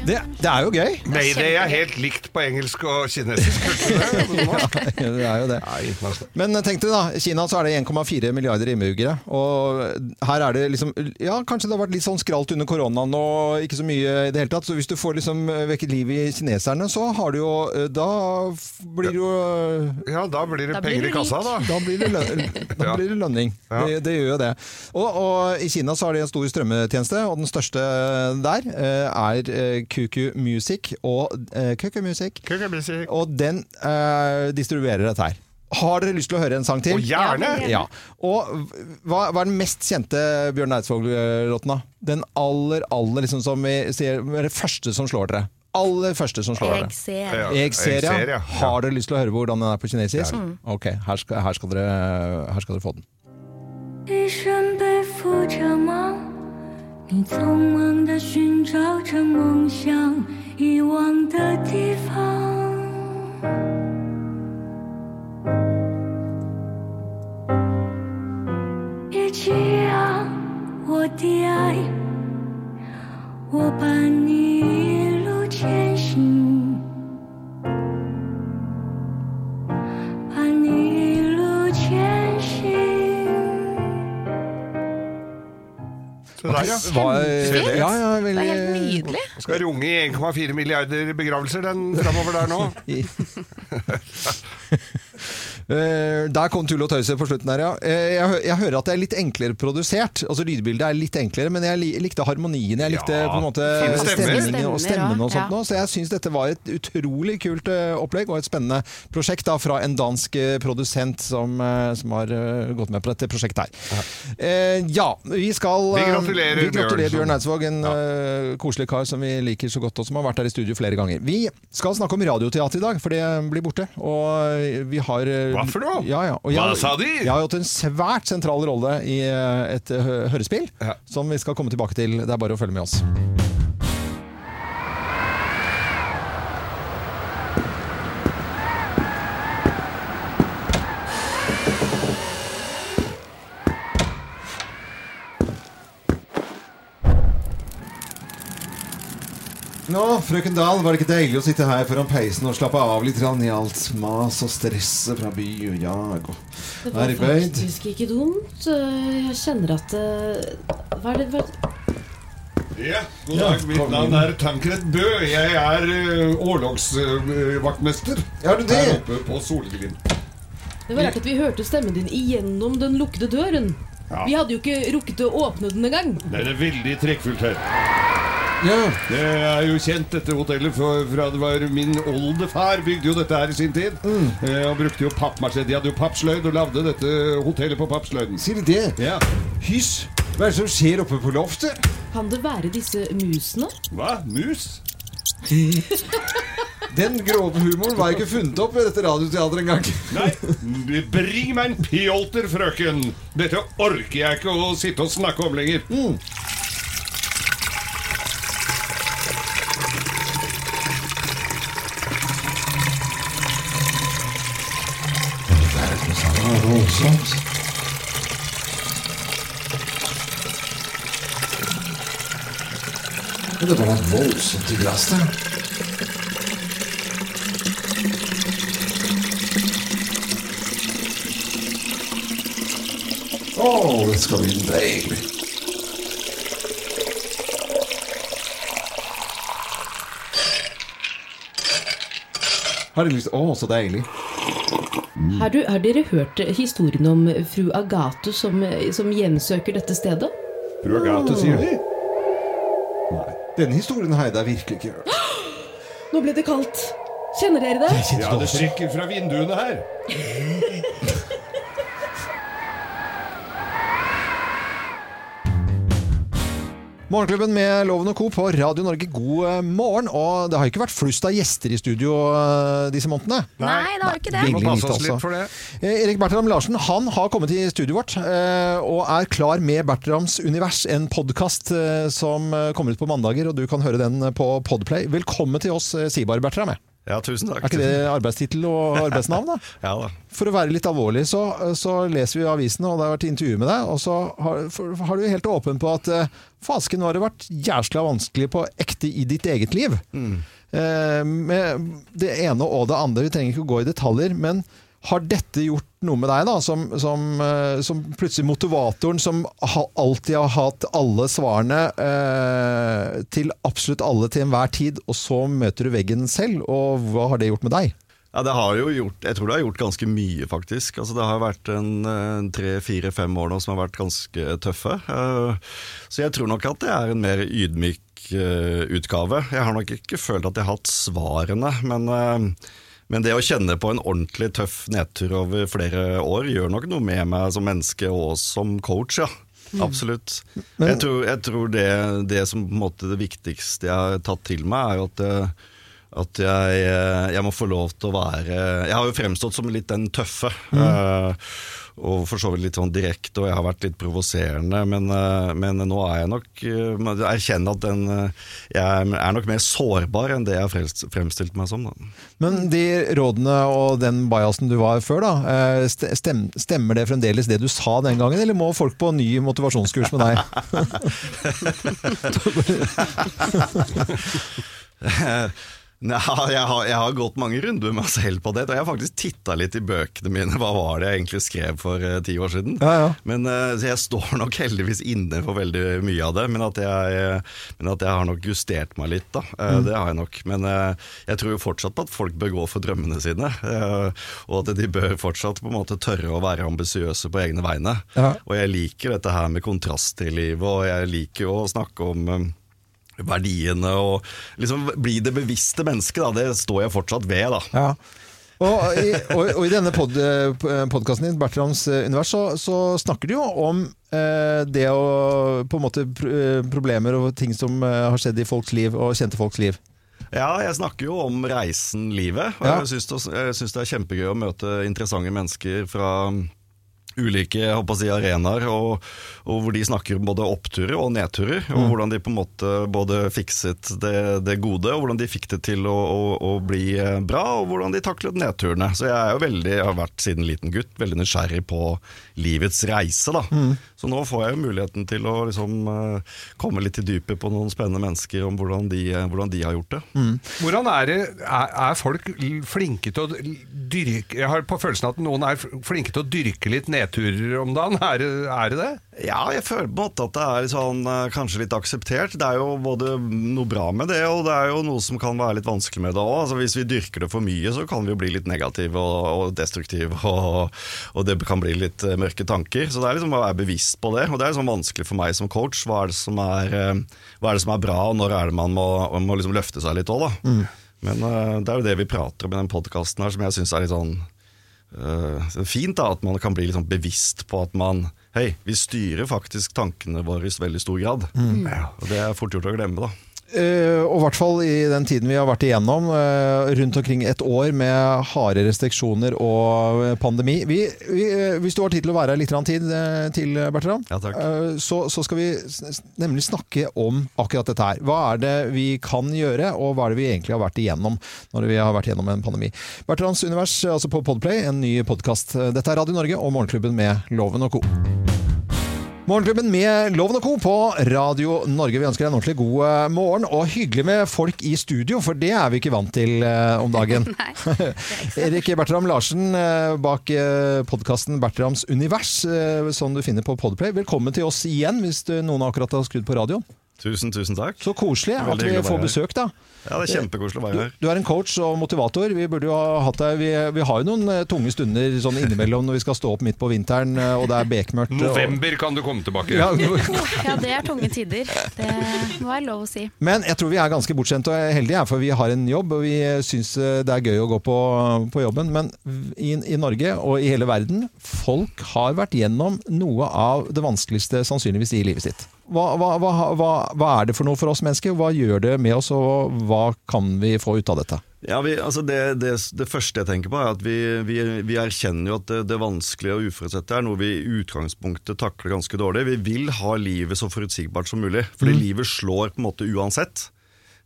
Det, det er jo gøy! Mayday er helt likt på engelsk og kinesisk. ja, det? det er jo det. Men tenk deg da, i Kina så er det 1,4 milliarder innbyggere. Og her er det liksom Ja, kanskje det har vært litt sånn skralt under koronaen og ikke så mye i det hele tatt. Så hvis du får liksom vekket liv i kineserne, så har du jo Da blir det jo Ja, da blir det Da blir penger i kassa, da. Da blir det, løn, da blir det lønning. Ja. Det, det gjør jo det. Og, og i Kina så har de en stor strømmetjeneste, og den største der eh, er eh, QQ Music. Og, eh, QQ Music. Og den eh, distribuerer dette her. Har dere lyst til å høre en sang til? Og gjerne! Ja. Og hva, hva er den mest kjente Bjørn Eidsvåg-låten, da? Den aller, aller liksom som vi sier, det første som slår dere. Aller første som slår Jeg dere. ser. Ja. Jeg ser, ja. Jeg ser, ja. Har dere lyst til å høre hvordan den er på kinesisk? Ok, her skal, her, skal dere, her skal dere få den. 一生背负着梦， 你匆忙地寻找着梦想遗忘的地方。别急啊我的爱，我伴你一路前行，Se der, ja. Hva- Kjempefint. ja, ja, Det er helt nydelig. Skal runge i 1,4 milliarder begravelser den framover der nå. Eh, der kom tull og tøyset på slutten her, ja. Eh, jeg, jeg hører at det er litt enklere produsert. Altså Lydbildet er litt enklere, men jeg likte harmonien. Jeg likte Ja, på en måte stemningen og stemmen og ja. sånt nå. Så jeg syns dette var et utrolig kult eh, opplegg og et spennende prosjekt da, fra en dansk produsent som, som har gått med på dette prosjektet her. Eh, ja, vi skal Vi gratulerer, vi gratulerer Bjørn, Eidsvåg, en eh, koselig kar som vi liker så godt, og som har vært her i studio flere ganger. Vi skal snakke om radioteater i dag, for det blir borte. Og vi har eh, Hva for noe? Ja, ja. Og jeg, Hva sa de? Jeg har hatt en svært sentral rolle i eh, et eh, hørespill, som vi skal komme tilbake til. Det er bare å følge med oss. Nå, frøken Dahl, var det ikke deilig å sitte her foran peisen og slappe av litt i alt mas og stresset fra by og jag og arbeid? Det var arbeid? faktisk ikke dumt. Eh, Jeg kjenner at eh, Hva er det hva, Ja, god Ja. Mitt navn er Tankred Bø. Jeg er uh, årlogsvaktmester Er du det? her oppe på Solglimt. Det var rart at vi hørte stemmen din igjennom den lukkede døren. Ja. Vi hadde jo ikke rukket å åpne den engang. Det er veldig trekkfullt her. Ja. Det er jo kjent, dette hotellet, for, fra det var min oldefar bygde jo dette her i sin tid. Eh, og brukte jo pappmasjé. De hadde jo pappsløyd og lagde dette hotellet på pappsløyden. Sier du det? Ja. Hysj! Hva er det som skjer oppe på loftet? Kan det være disse musene? Hva? Mus? Den grove humoren var ikke funnet opp ved dette radioteatret engang. Nei, bring meg en pjolter, frøken! Dette orker jeg ikke å sitte og snakke om lenger. Det var et voldsomt i glass der. Å, det skal bli deilig. Har du lyst Å, så deilig. Har, du, har dere hørt historien om fru Agathe som, som gjensøker dette stedet? Fru Agathe, sier de? Denne historien har jeg da virkelig ikke hørt. Nå ble det kaldt. Kjenner dere det? Ja, det trykker fra vinduene her. Morgenklubben med Loven og Co. på Radio Norge, god eh, morgen. Og det har ikke vært flust av gjester i studio eh, disse månedene. Nei, det har jo ikke det. Vi må passe lite, altså. for det. Eh, Erik Bertram Larsen han har kommet i studioet vårt eh, og er klar med Bertrams univers, en podkast som kommer ut på mandager, og du kan høre den på Podplay. Velkommen til oss, Sibar Bertram. Ja, tusen takk. Er ikke det arbeidstittel og arbeidsnavn, da? Ja da. For å være litt alvorlig, så, så leser vi avisene, og det har vært intervju med deg, og så har, for, har du helt åpen på at eh, fasken nå har det vært jævskla vanskelig på ekte i ditt eget liv. Eh, med det ene og det andre, vi trenger ikke å gå i detaljer, men har dette gjort noe med deg, da, som, som, eh, som plutselig motivatoren som alltid har hatt alle svarene eh, til absolutt alle til enhver tid, og så møter du veggen selv, og hva har det gjort med deg? Ja, det har jo gjort, jeg tror det har gjort ganske mye, faktisk. Altså, det har vært en, en tre, fire, fem år nå som har vært ganske tøffe. Eh, Så jeg tror nok at det er en mer ydmyk eh, utgave. Jeg har nok ikke følt at jeg har hatt svarene, men, eh, men det å kjenne på en ordentlig tøff nedtur over flere år gjør nok noe med meg som menneske og som coach, ja. Absolutt. Men- jeg tror, jeg tror det, det som på en måte det viktigste jeg har tatt til meg, er at eh, at jeg, eh, jeg må få lov til å være Jeg har jo fremstått som litt den tøffe. eh, og for så vidt litt sånn direkte, og jeg har vært litt provoserende. Men, eh, men nå er jeg nok eh, erkjenne at den, eh, jeg er nok mer sårbar enn det jeg har fremstilt meg som. Da. Men de rådene og den bajasen du var før, da, stem, stemmer det fremdeles det du sa den gangen, eller må folk på ny motivasjonskurs med deg? Nei, jeg har, jeg har gått mange runder med meg selv på det, og jeg har faktisk titta litt i bøkene mine. Hva var det jeg egentlig skrev for uh, ti år siden? Ja, ja. Men uh, jeg står nok heldigvis inne for veldig mye av det, men at jeg, men at jeg har nok justert meg litt, da. Uh, Mm. Det har jeg nok. Men eh, jeg tror jo fortsatt på at folk bør gå for drømmene sine, eh, og at de bør fortsatt på en måte tørre å være ambisiøse på egne vegne. Ja. Og jeg liker dette her med kontraster i livet, og jeg liker jo å snakke om eh, verdiene og liksom bli det bevisste mennesket, da. Det står jeg fortsatt ved, da. Ja. Og i, og, og i denne pod, podkasten din, Bertrams eh, univers, så, så snakker du jo om eh, det å på en måte eh, problemer og ting som eh, har skjedd i folks liv, og kjente folks liv. Ja, jeg snakker jo om reisen livet. Og Ja. jeg syns det, det er kjempegøy å møte interessante mennesker fra ulike håper si, arenaer, og, og hvor de snakker om både oppturer og nedturer. Og Mm. hvordan de på en måte både fikset det, det gode, og hvordan de fikk det til å, å, å bli eh, bra, og hvordan de taklet nedturene. Så jeg er jo veldig, jeg har vært siden liten gutt veldig nysgjerrig på livets reise. da. Mm. Så nå får jeg jo muligheten til å liksom, eh, komme litt i dypet på noen spennende mennesker om hvordan de, eh, hvordan de har gjort det. Hvordan er det er, er folk flinke til å dyrke Jeg har på følelsen at noen er flinke til å dyrke litt nedturer om dagen. Er er det? det? Ja, jeg føler på en måte at det er sånn, eh, kanskje litt akseptert. Det er jo både noe bra med det, og det er jo noe som kan være litt vanskelig med det òg. Altså, hvis vi dyrker det for mye, så kan vi jo bli litt negative og, og destruktive, og, og det kan bli litt mørke tanker. Så det er liksom å være bevisst på det, og det er sånn vanskelig for meg som coach. Hva er det som er, eh, er, det som er bra, og når er det man må, må liksom løfte seg litt òg, da. Mm. Men uh, det er jo det vi prater om i den podkasten her, som jeg syns er litt sånn uh, fint da, at man kan bli litt sånn bevisst på at man Hei, vi styrer faktisk tankene våre i veldig stor grad. Mm. Og det er fort gjort å glemme, da. Eh, og i hvert fall i den tiden vi har vært igjennom, eh, rundt omkring et år med harde restriksjoner og pandemi. Vi, vi, eh, hvis du har tid til å være her litt tid til, Bertrand, eh, så, så skal vi nemlig snakke om akkurat dette her. Hva er det vi kan gjøre, og hva er det vi egentlig har vært igjennom når vi har vært igjennom en pandemi. Bertrands univers, altså på Podplay, en ny podkast. Dette er Radio Norge og Morgenklubben med Loven og co. Morgenklubben med Loven og Co. på Radio Norge. Vi ønsker deg en ordentlig god eh, morgen, og hyggelig med folk i studio, for det er vi ikke vant til eh, om dagen. Erik Bertram Larsen eh, bak podkasten Bertrams univers, som du finner på Podplay. Velkommen til oss igjen, hvis du, noen akkurat har skrudd på radioen. Tusen, tusen takk. Så koselig at vi får besøk, da. Ja, det er kjempekoselig å være her. Du er en coach og motivator. Vi burde jo ha hatt deg Vi, vi har jo noen eh, tunge stunder sånn innimellom når vi skal stå opp midt på vinteren, eh, og det er bekmørkt. og- November kan du komme tilbake. Ja, Ja, det er tunge tider. Det må være lov å si. Men jeg tror vi er ganske bortskjemte og heldige, for vi har en jobb og vi syns det er gøy å gå på, på jobben. Men i, i Norge og i hele verden, folk har vært gjennom noe av det vanskeligste sannsynligvis i livet sitt. Hva, hva, hva, hva, er det for noe for oss mennesker? Hva gjør det med oss, og hva kan vi få ut av dette? Ja, vi, altså det, det, det første jeg tenker på er at vi, vi, vi erkjenner jo at det, det vanskelige og uforutsette er noe vi i utgangspunktet takler ganske dårlig. Vi vil ha livet så forutsigbart som mulig, fordi Mm. livet slår på en måte uansett.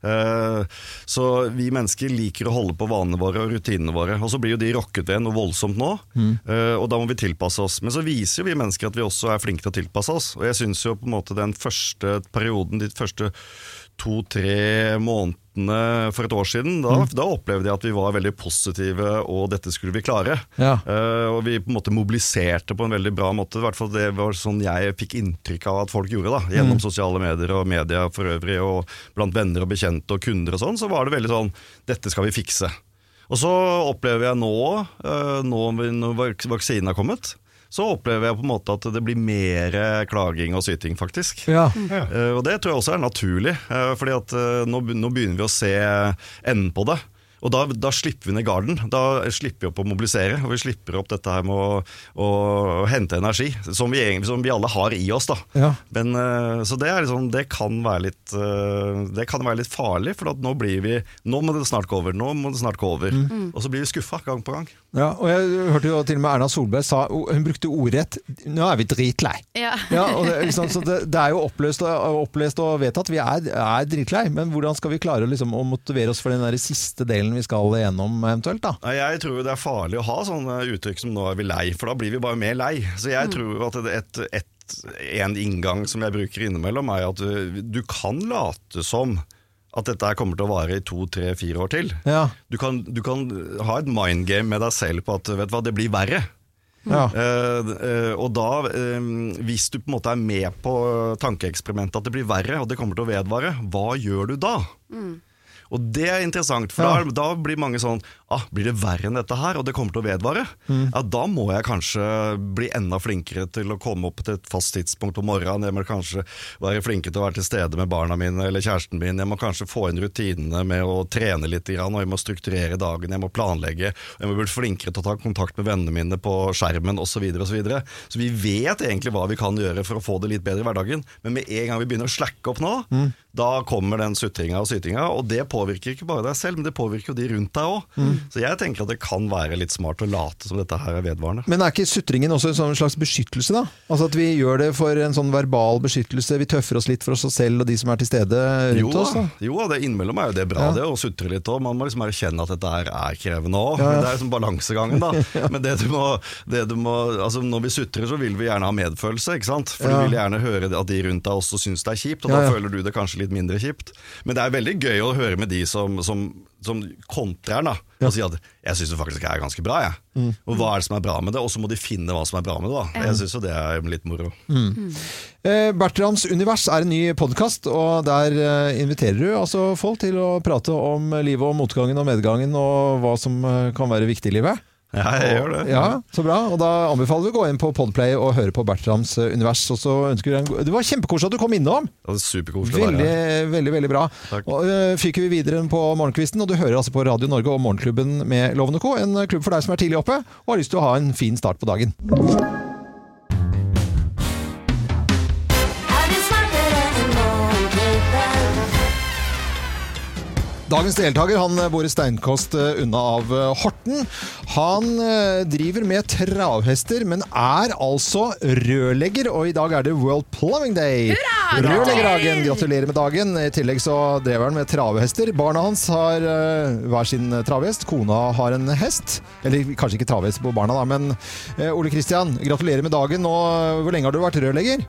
Eh, Så vi mennesker liker å holde på vanene våre og rutinene våre. Og så blir jo de rokket ved noe voldsomt nå, Mm. eh, og da må vi tilpasse oss. Men så viser jo vi mennesker at vi også er flinke til å tilpasse oss. Og jeg syns jo på en måte den første perioden, de første to-tre månedene for et år siden, da, Mm. da opplevde jeg at vi var veldig positive, og dette skulle vi klare. Ja. Uh, og vi på en måte mobiliserte på en veldig bra måte. I hvert fall Det var sånn jeg fikk inntrykk av at folk gjorde, da, gjennom Mm. sosiale medier og media for øvrig, og blant venner og bekjente og kunder og sånn, så var det veldig sånn Dette skal vi fikse. Og så opplever jeg nå, eh, nå når vaksinen har kommet, så opplever jeg på en måte at det blir mer klaging og syting, faktisk. Ja. Eh, og det tror jeg også er naturlig, eh, fordi at eh, nå, nå begynner vi å se enden på det. Og da, da slipper vi ned garden. Da slipper vi opp å mobilisere, og vi slipper opp dette her med å, å hente energi, som vi, som vi alle har i oss. da. Ja. Men, eh, så det, er liksom, det, kan være litt, eh, det kan være litt farlig, for at nå blir vi Nå må det snart gå over, nå må det snart gå over. Mm. Og så blir vi skuffa gang på gang. Ja, og jeg hørte jo til og med Erna Solberg sa Hun brukte ordrett 'nå er vi dritlei'. Ja. Ja, og det, liksom, så det, det er jo oppløst og, opplest og vedtatt. Vi er, er dritlei, men hvordan skal vi klare liksom, å motivere oss for den der siste delen vi skal gjennom eventuelt? da? Jeg tror det er farlig å ha sånne uttrykk som 'nå er vi lei', for da blir vi bare mer lei. Så jeg Mm. tror at et, et, en inngang som jeg bruker innimellom, er at du, du kan late som at dette kommer til å vare i to, tre, fire år til. Ja. Du, kan, du kan ha et mind game med deg selv på at vet du hva, det blir verre. Ja. Uh, uh, og da, uh, hvis du på en måte er med på tankeeksperimentet at det blir verre, og det kommer til å vedvare, hva gjør du da? Og det er interessant, for Ja. da, da blir mange sånn ah, Blir det verre enn dette her, og det kommer til å vedvare? Mm. Ja, Da må jeg kanskje bli enda flinkere til å komme opp til et fast tidspunkt på morgenen. Jeg må kanskje være flinkere til å være til stede med barna mine eller kjæresten min. Jeg må kanskje få inn rutinene med å trene litt, og jeg må strukturere dagen, jeg må planlegge. Jeg må bli flinkere til å ta kontakt med vennene mine på skjermen osv. Så, videre, og så, videre. så vi vet egentlig hva vi kan gjøre for å få det litt bedre i hverdagen, men med en gang vi begynner å slacke opp nå, Mm. da kommer den sutringa og sytinga, og det påvirker ikke bare deg selv, men det påvirker jo de rundt deg òg. Så jeg tenker at det kan være litt smart å late som dette her er vedvarende. Men er ikke sutringen også en sånn slags beskyttelse, da? Altså at vi gjør det for en sånn verbal beskyttelse, vi tøffer oss litt for oss selv og de som er til stede Jo, rundt oss? da? jo, det innimellom er jo det bra, Ja. det å sutre litt òg. Man må liksom erkjenne at dette her er krevende òg. Ja, ja. Det er liksom balansegangen, da. Men det du må, det du må altså Når vi sutrer, så vil vi gjerne ha medfølelse, ikke sant? For du vil gjerne høre at de rundt deg også syns det er kjipt, og da føler du det kanskje litt mindre kjipt. Men det er veldig gøy å høre med de som, som, som kontrer den, ja. Og sier at 'jeg syns det faktisk er ganske bra', jeg. Mm. Og hva er det som er bra med det? Og så må de finne hva som er bra med det, da. Jeg syns jo det er litt moro. Eh, Bertrands univers er en ny podkast, og der eh, inviterer du altså folk til å prate om livet og motgangen og medgangen og hva som eh, kan være viktig i livet. Ja, jeg gjør det. Ja, Så bra. Og da anbefaler vi å gå inn på Podplay og høre på Bertrams eh, univers. Og så ønsker vi en god Det var kjempekoselig at du kom innom! Var superkoselig å være Veldig, her. veldig veldig bra. Takk. Og uh, fyker vi videre på morgenkvisten, og du hører altså på Radio Norge og Morgenklubben med Lovende Co. En klubb for deg som er tidlig oppe og har lyst til å ha en fin start på dagen. Dagens deltaker han bor i steinkost eh, unna av eh, Horten. Han eh, driver med travhester, men er altså rørlegger, og i dag er det World Plumbing Day. Rørleggerdagen, gratulerer med dagen. I tillegg så drev han med travhester. Barna hans har eh, hver sin travhest. Kona har en hest. Eller kanskje ikke travhest på barna, da, men eh, Ole Kristian, gratulerer med dagen. Og hvor lenge har du vært rørlegger?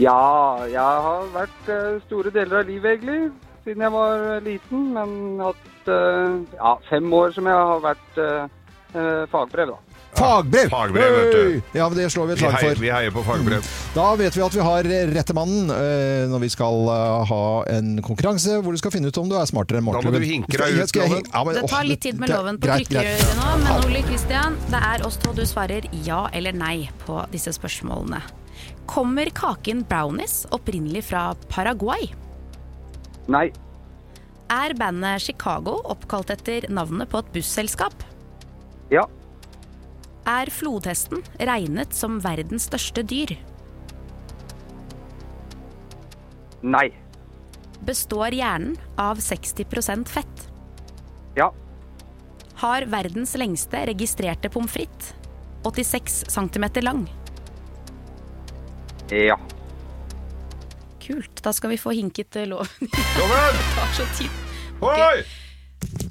Ja, jeg har vært eh, store deler av livet egentlig, siden jeg var eh, liten. Men hatt eh, ja, fem år som jeg har vært eh, fagbrev, da. Fagbrev! fagbrev, vet du. Ja, men Det slår vi et slag heier, for. vi heier på fagbrev. Da vet vi at vi har rette mannen eh, når vi skal ha en konkurranse hvor du skal finne ut om du er smartere enn Da må du hinke deg ut, Loven. ja, men- Det tar litt tid med loven på trykkerøret nå, men Ole Kristian, det er oss to du svarer ja eller nei på disse spørsmålene. Kommer kaken brownies opprinnelig fra Paraguay? Nei. Er bandet Chicago oppkalt etter navnet på et busselskap? Ja. Er flodhesten regnet som verdens største dyr? Nei. Består hjernen av 60% fett? Ja. Har verdens lengste registrerte pommes frites 86 cm lang? Kult. Da skal vi få hinket eh, loven. Loven! Tar så tid. Oi!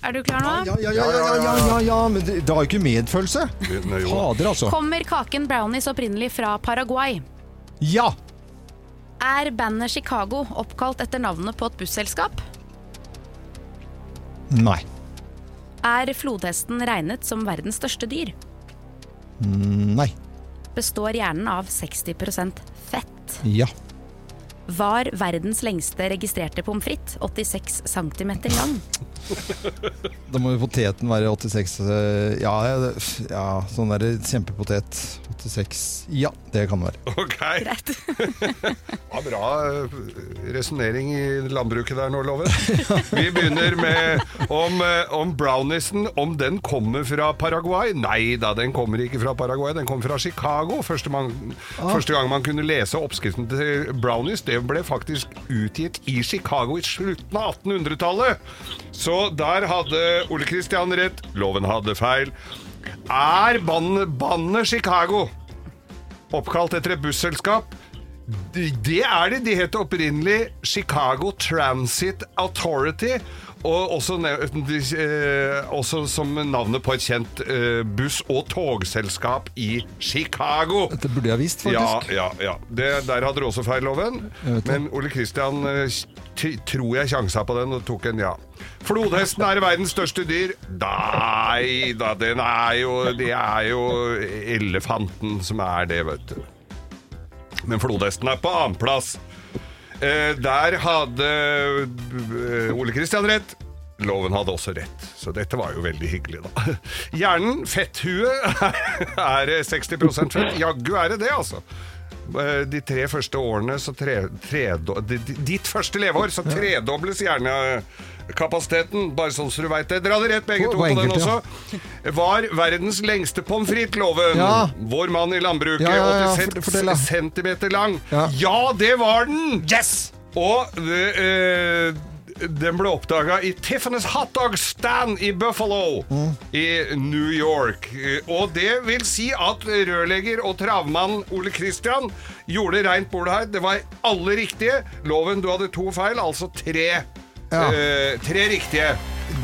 Er du klar nå? Ja, ja, ja, ja, ja, ja, ja, ja, men det, det har jo ikke medfølelse. Fader, altså. Kommer kaken brownies opprinnelig fra Paraguay? Ja! Er bandet Chicago oppkalt etter navnet på et busselskap? Nei. Er flodhesten regnet som verdens største dyr? Nei. Består hjernen av 60% fett? Ja. Var verdens lengste registrerte pommes frites 86 cm lang? Da må jo poteten være 86 eh, Ja, ja, sånn der kjempepotet. 86 Ja, det kan det være. Ok. Greit. Ja, bra resonnering i landbruket der nå, Loven. Vi begynner med om, eh, om brownisen. om den kommer fra Paraguay. Nei da, den kommer ikke fra Paraguay, den kommer fra Chicago. Første, man, første gang man kunne lese oppskriften til brownies, det ble faktisk utgitt i Chicago i slutten av 1800-tallet. Så der hadde Ole Kristian rett, Loven hadde feil. Er bandet Chicago oppkalt etter et busselskap? Det er det. De het opprinnelig Chicago Transit Authority. Og også, eh, også som navnet på et kjent eh, buss- og togselskap i Chicago. Dette burde jeg visst, faktisk. Ja, ja, ja. Det, der hadde du også feil, Loven. Men Ole Kristian eh, tror jeg sjansa på den og tok en ja. Flodhesten er verdens største dyr. Nei da, den er jo Det er jo elefanten som er det, vet du. Men flodhesten er på annenplass. Eh, der hadde eh, Ole Kristian rett. Loven hadde også rett, så dette var jo veldig hyggelig, da. Hjernen, fetthue, er 60% fett. Jaggu er det det, altså. Eh, De tre første årene så tre, di- Ditt første leveår så tredobles hjernekapasiteten, bare sånn så du veit det. Dere hadde rett begge to på den også. Var verdens lengste pommes frites-loven. Ja. Vår mann i landbruket, Ja, ja, ja, 86 fort- centimeter lang. Ja. Det var den! Yes! Og det, eh, den ble oppdaga i Tiffany's hotdog stand i Buffalo Mm. i New York. Og det vil si at rørlegger og travmann Ole Kristian gjorde reint bord her. Det var alle riktige. Loven, du hadde to feil, altså tre. Ja. Uh, tre riktige.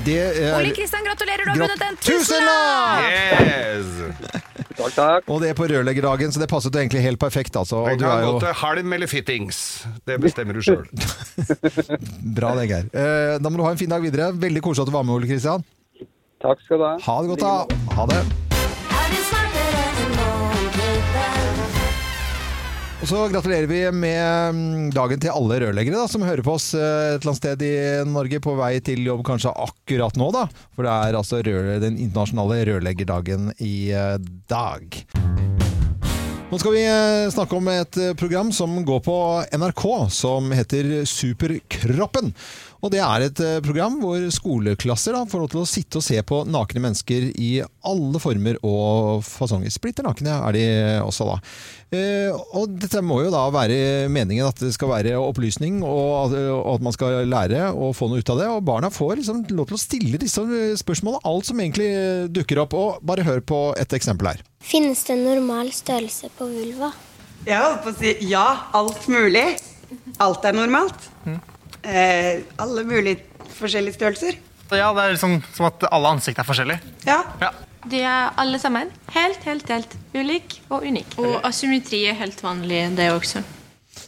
Det er Ole Kristian, gratulerer, du har vunnet en Tusenlapp! Yes! Takk, takk. Og det er på rørleggerdagen, så det passet jo egentlig helt perfekt. Altså. Og du kan er gå jo til halm eller fittings. Det bestemmer du sjøl. bra, det, Geir. Eh, Da må du ha en fin dag videre. Veldig koselig at du var med, Ole Kristian. Takk skal du ha. Ha det godt, da. Ha det. Og så gratulerer vi med mm, dagen til alle rørleggere da, som hører på oss eh, et eller annet sted i Norge på vei til jobb kanskje akkurat nå. da. For det er altså den internasjonale rørleggerdagen i eh, dag. Nå skal vi eh, snakke om et program som går på NRK, som heter Superkroppen. Og det er et eh, program hvor skoleklasser da, får lov til å sitte og se på nakne mennesker i alle former og fasonger. Splitter nakne er de også da. Eh, og dette må jo da være meningen at det skal være opplysning, og at, og at man skal lære og få noe ut av det. Og barna får liksom lov til å stille disse spørsmålene, alt som egentlig dukker opp. Og bare hør på et eksempel her. Finnes det normal størrelse på vulva? Jeg holdt på å si ja, alt mulig. Alt er normalt. Eh, alle mulige forskjellige størrelser. Ja, det er liksom som at alle ansikt er forskjellige. Ja. De er alle sammen helt, helt, helt ulik og unik. Og asymmetri er helt vanlig, det også.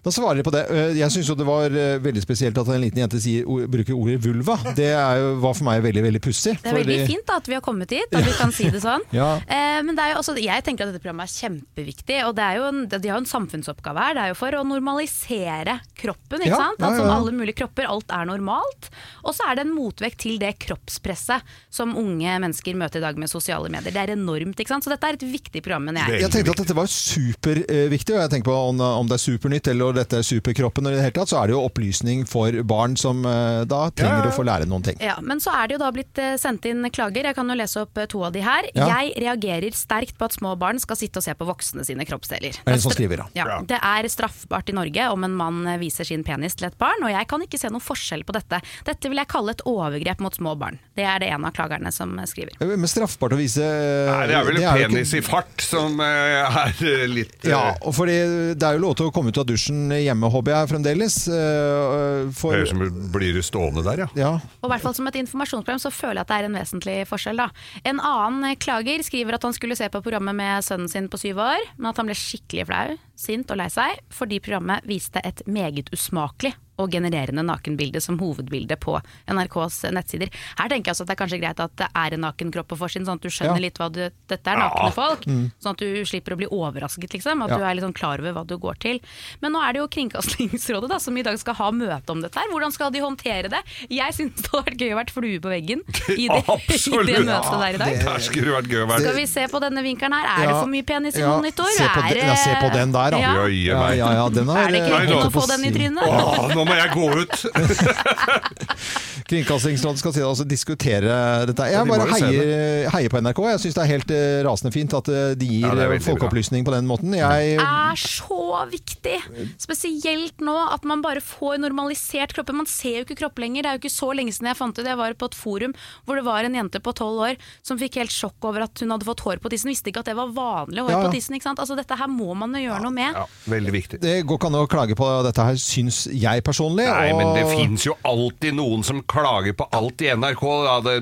Da svarer de på det. Eh, Jeg syns jo det var eh, veldig spesielt at en liten jente sier, bruker ordet vulva. Det er jo, var for meg veldig veldig pussig. Det er veldig fordi- fint da, at vi har kommet hit, at vi kan si det sånn. Ja. eh, men det er jo også, jeg tenker at dette programmet er kjempeviktig, og det er jo en, de har jo en samfunnsoppgave her. Det er jo for å normalisere kroppen. ikke Ja, sant? Altså, ja, alle mulige kropper, alt er normalt. Og så er det en motvekt til det kroppspresset som unge mennesker møter i dag med sosiale medier. Det er enormt, ikke sant? Så dette er et viktig program, mener jeg. Jeg tenkte at dette var superviktig, og jeg tenker på om, om det er Supernytt eller dette er Superkroppen, og i det hele tatt, så er det jo opplysning for barn som eh, da trenger å få lære noen ting. Ja, Men så er det jo da blitt eh, sendt inn klager. Jeg kan jo lese opp eh, to av de her. Ja. Jeg reagerer sterkt på at små barn skal sitte og se på voksne sine kroppsdeler. Er det en som skriver. Ja, Ja. Det er straffbart i Norge om en mann viser sin penis til et barn, og jeg kan ikke se noen forskjell på dette. Dette vil jeg kalle et overgrep mot små barn. Det er det en av klagerne som skriver. Men straffbart å vise Nei, det er vel det er penis i fart som er litt Ja, og fordi det er jo lov til å komme ut av dusjen hjemme, håper jeg fremdeles. eh, For, Det er som blir du stående der, ja. ja. Og i hvert fall Som et informasjonsprogram så føler jeg at det er en vesentlig forskjell. da. En annen eh, klager skriver at han skulle se på programmet med sønnen sin på syv år, men at han ble skikkelig flau, sint og lei seg fordi programmet viste et meget usmakelig og genererende nakenbilde som hovedbilde på NRKs nettsider. Her tenker jeg også at det er kanskje greit at det er en naken kropp på forsiden, sånn at du skjønner Ja. litt hva du Dette er nakne Ja. folk. Mm. Sånn at du slipper å bli overrasket, liksom. At Ja. du er litt sånn klar over hva du går til. Men nå er det jo Kringkastingsrådet da, som i dag skal ha møte om dette her. Hvordan skal de håndtere det? Jeg syns det hadde vært gøy å vært flue på veggen i det, i det møtet der i dag. Der skulle det vært gøy å være. Skal vi se på denne vinkelen her? Er det for mye penis i monitor? Se på, Er ja, se på den der, da. Ja. Ja, ja, den Er det ikke eh, å få den i trynet? Åh, nå må jeg gå ut! Kringkastingsrådet skal si, altså, diskutere dette. Jeg bare heier, heier på NRK. Jeg syns det er helt eh, rasende fint at eh, de gir Ja, det eh, folkeopplysning på den måten. Jeg er så viktig. Spesielt nå at man bare får normalisert kroppen. Man ser jo ikke kropp lenger. Det er jo ikke så lenge siden jeg fant ut Jeg var på et forum hvor det var en jente på tolv år som fikk helt sjokk over at hun hadde fått hår på tissen. Visste ikke at det var vanlig hår Ja, ja. på tissen. Ikke sant? Altså, dette her må man jo gjøre noe med. Ja, veldig viktig. Det går ikke an å klage på dette her, syns jeg personlig. Nei, men det og- fins jo alltid noen som klager på alt i NRK. Det,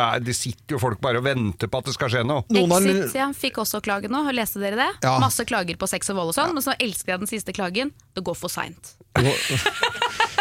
er, det sitter jo folk bare og venter på at det skal skje noe. Exit ja, fikk også klage nå, leste dere det? Ja. Masse klager på sex og vold og sånn, men så elsker jeg den siste klagen. Det går for seint.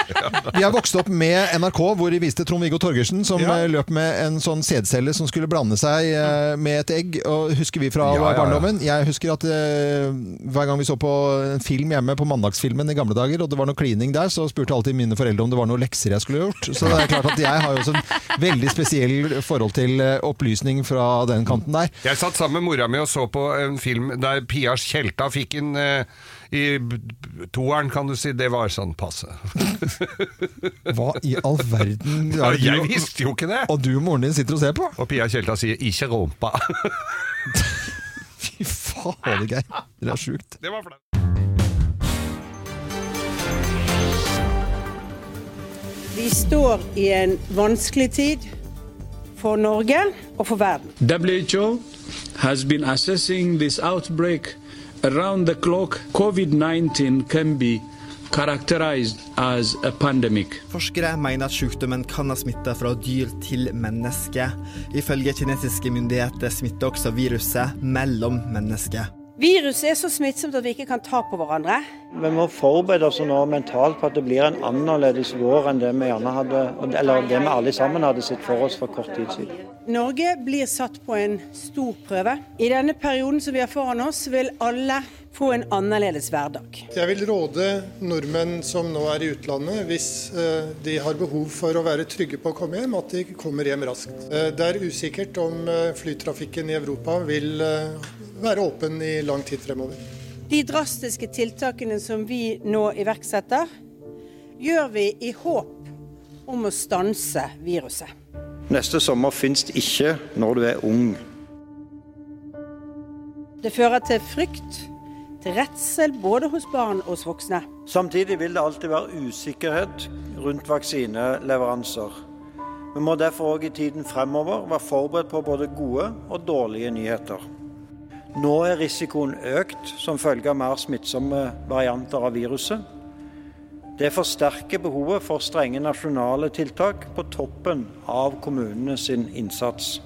Vi har vokst opp med NRK, hvor de viste Trond-Viggo Torgersen som Ja. eh, løp med en sånn sædcelle som skulle blande seg eh, med et egg. Og husker vi fra Ja, barndommen? Jeg husker at eh, hver gang vi så på en film hjemme på mandagsfilmen i gamle dager, og det var noe klining der, så spurte alltid mine foreldre om det var noen lekser jeg skulle gjort. Så det er klart at jeg har jo også en veldig spesiell forhold til eh, opplysning fra den kanten der. Jeg satt sammen med mora mi og så på en film der Pia Tjelta fikk en eh, i toeren, kan du si. Det var sånn passe. Hva i all verden Ja, jeg visste jo ikke det! Og du og moren din sitter og ser på? Og Pia Tjelta sier 'ikke rumpa'. Fy faen, Geir. Det er sjukt. Det var flaut. Vi står i en vanskelig tid for Norge og for verden. WHO has been assessing this outbreak around the clock. COVID 19 can be characterized as a pandemic. Forskere mener at sykdommen kan ha smitta fra dyr til menneske. Ifølge kinesiske myndigheter smitter også viruset mellom mennesker. Viruset er så smittsomt at vi ikke kan ta på hverandre. Vi må forberede oss nå mentalt på at det blir en annerledes vår enn det vi hadde, eller det vi alle sammen hadde sett for oss for kort tid siden. Norge blir satt på en stor prøve. I denne perioden som vi har foran oss, vil alle få en annerledes hverdag. Jeg vil råde nordmenn som nå er i utlandet, hvis eh, de har behov for å være trygge på å komme hjem, at de kommer hjem raskt. Eh, Det er usikkert om eh, flytrafikken i Europa vil være åpen i lang tid fremover. De drastiske tiltakene som vi nå iverksetter, gjør vi i håp om å stanse viruset. Neste sommer det ikke når du er ung. Det fører til frykt, til redsel både hos barn og hos voksne. Samtidig vil det alltid være usikkerhet rundt vaksineleveranser. Vi må derfor òg i tiden fremover være forberedt på både gode og dårlige nyheter. Nå er risikoen økt som følge av mer smittsomme varianter av viruset. Det forsterker behovet for strenge nasjonale tiltak på toppen av kommunenes innsats.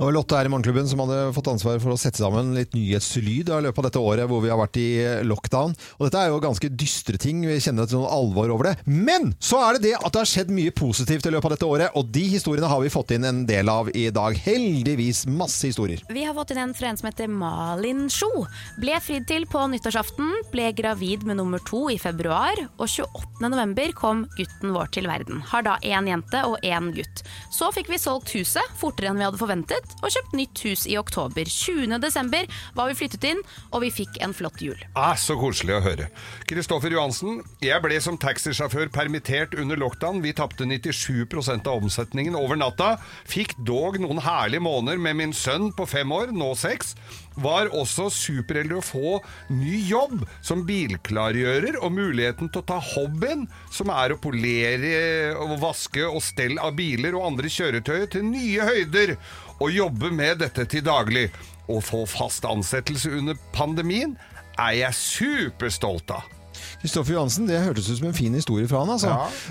Det var Lotte her i Morgenklubben som hadde fått ansvar for å sette sammen litt nyhetslyd i løpet av dette året hvor vi har vært i lockdown. Og dette er jo ganske dystre ting, vi kjenner et sånn alvor over det. Men så er det det at det har skjedd mye positivt i løpet av dette året, og de historiene har vi fått inn en del av i dag. Heldigvis masse historier. Vi har fått inn en fra en som heter Malin Sjo. Ble fridd til på nyttårsaften, ble gravid med nummer to i februar, og 28. november kom gutten vår til verden. Har da én jente og én gutt. Så fikk vi solgt huset fortere enn vi hadde forventet, og kjøpt nytt hus i oktober. 20. desember var vi flyttet inn, og vi fikk en flott jul. Ah, så koselig å høre. Kristoffer Johansen, jeg ble som taxisjåfør permittert under lockdown. Vi tapte 97% av omsetningen over natta. Fikk dog noen herlige måneder med min sønn på fem år, nå seks. Var også superheldig å få ny jobb som bilklargjører og muligheten til å ta hobbyen, som er å polere og vaske og stell av biler og andre kjøretøy til nye høyder, og jobbe med dette til daglig. Å få fast ansettelse under pandemien er jeg superstolt av. Kristoffer Johansen, det hørtes ut som en fin historie fra han. Altså.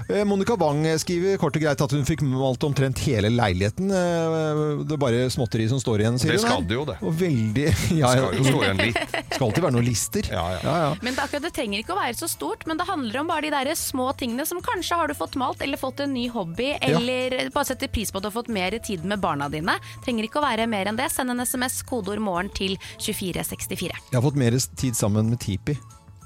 Ja. Monica Wang skriver kort og greit at hun fikk malt omtrent hele leiligheten. Eh, Det er bare småtteri som står igjen, sier Det skal det jo, det. Og veldig ja, Skal jo stå igjen litt. Skal alltid være noen lister. Ja, ja. Men det, akkurat, det trenger ikke å være så stort, men det handler om bare de der små tingene som kanskje har du fått malt, eller fått en ny hobby, eller bare setter pris på at du har fått mer tid med barna dine. Trenger ikke å være mer enn det. Send en SMS, kodeord morgen til 2464. Jeg har fått mer tid sammen med Tipi.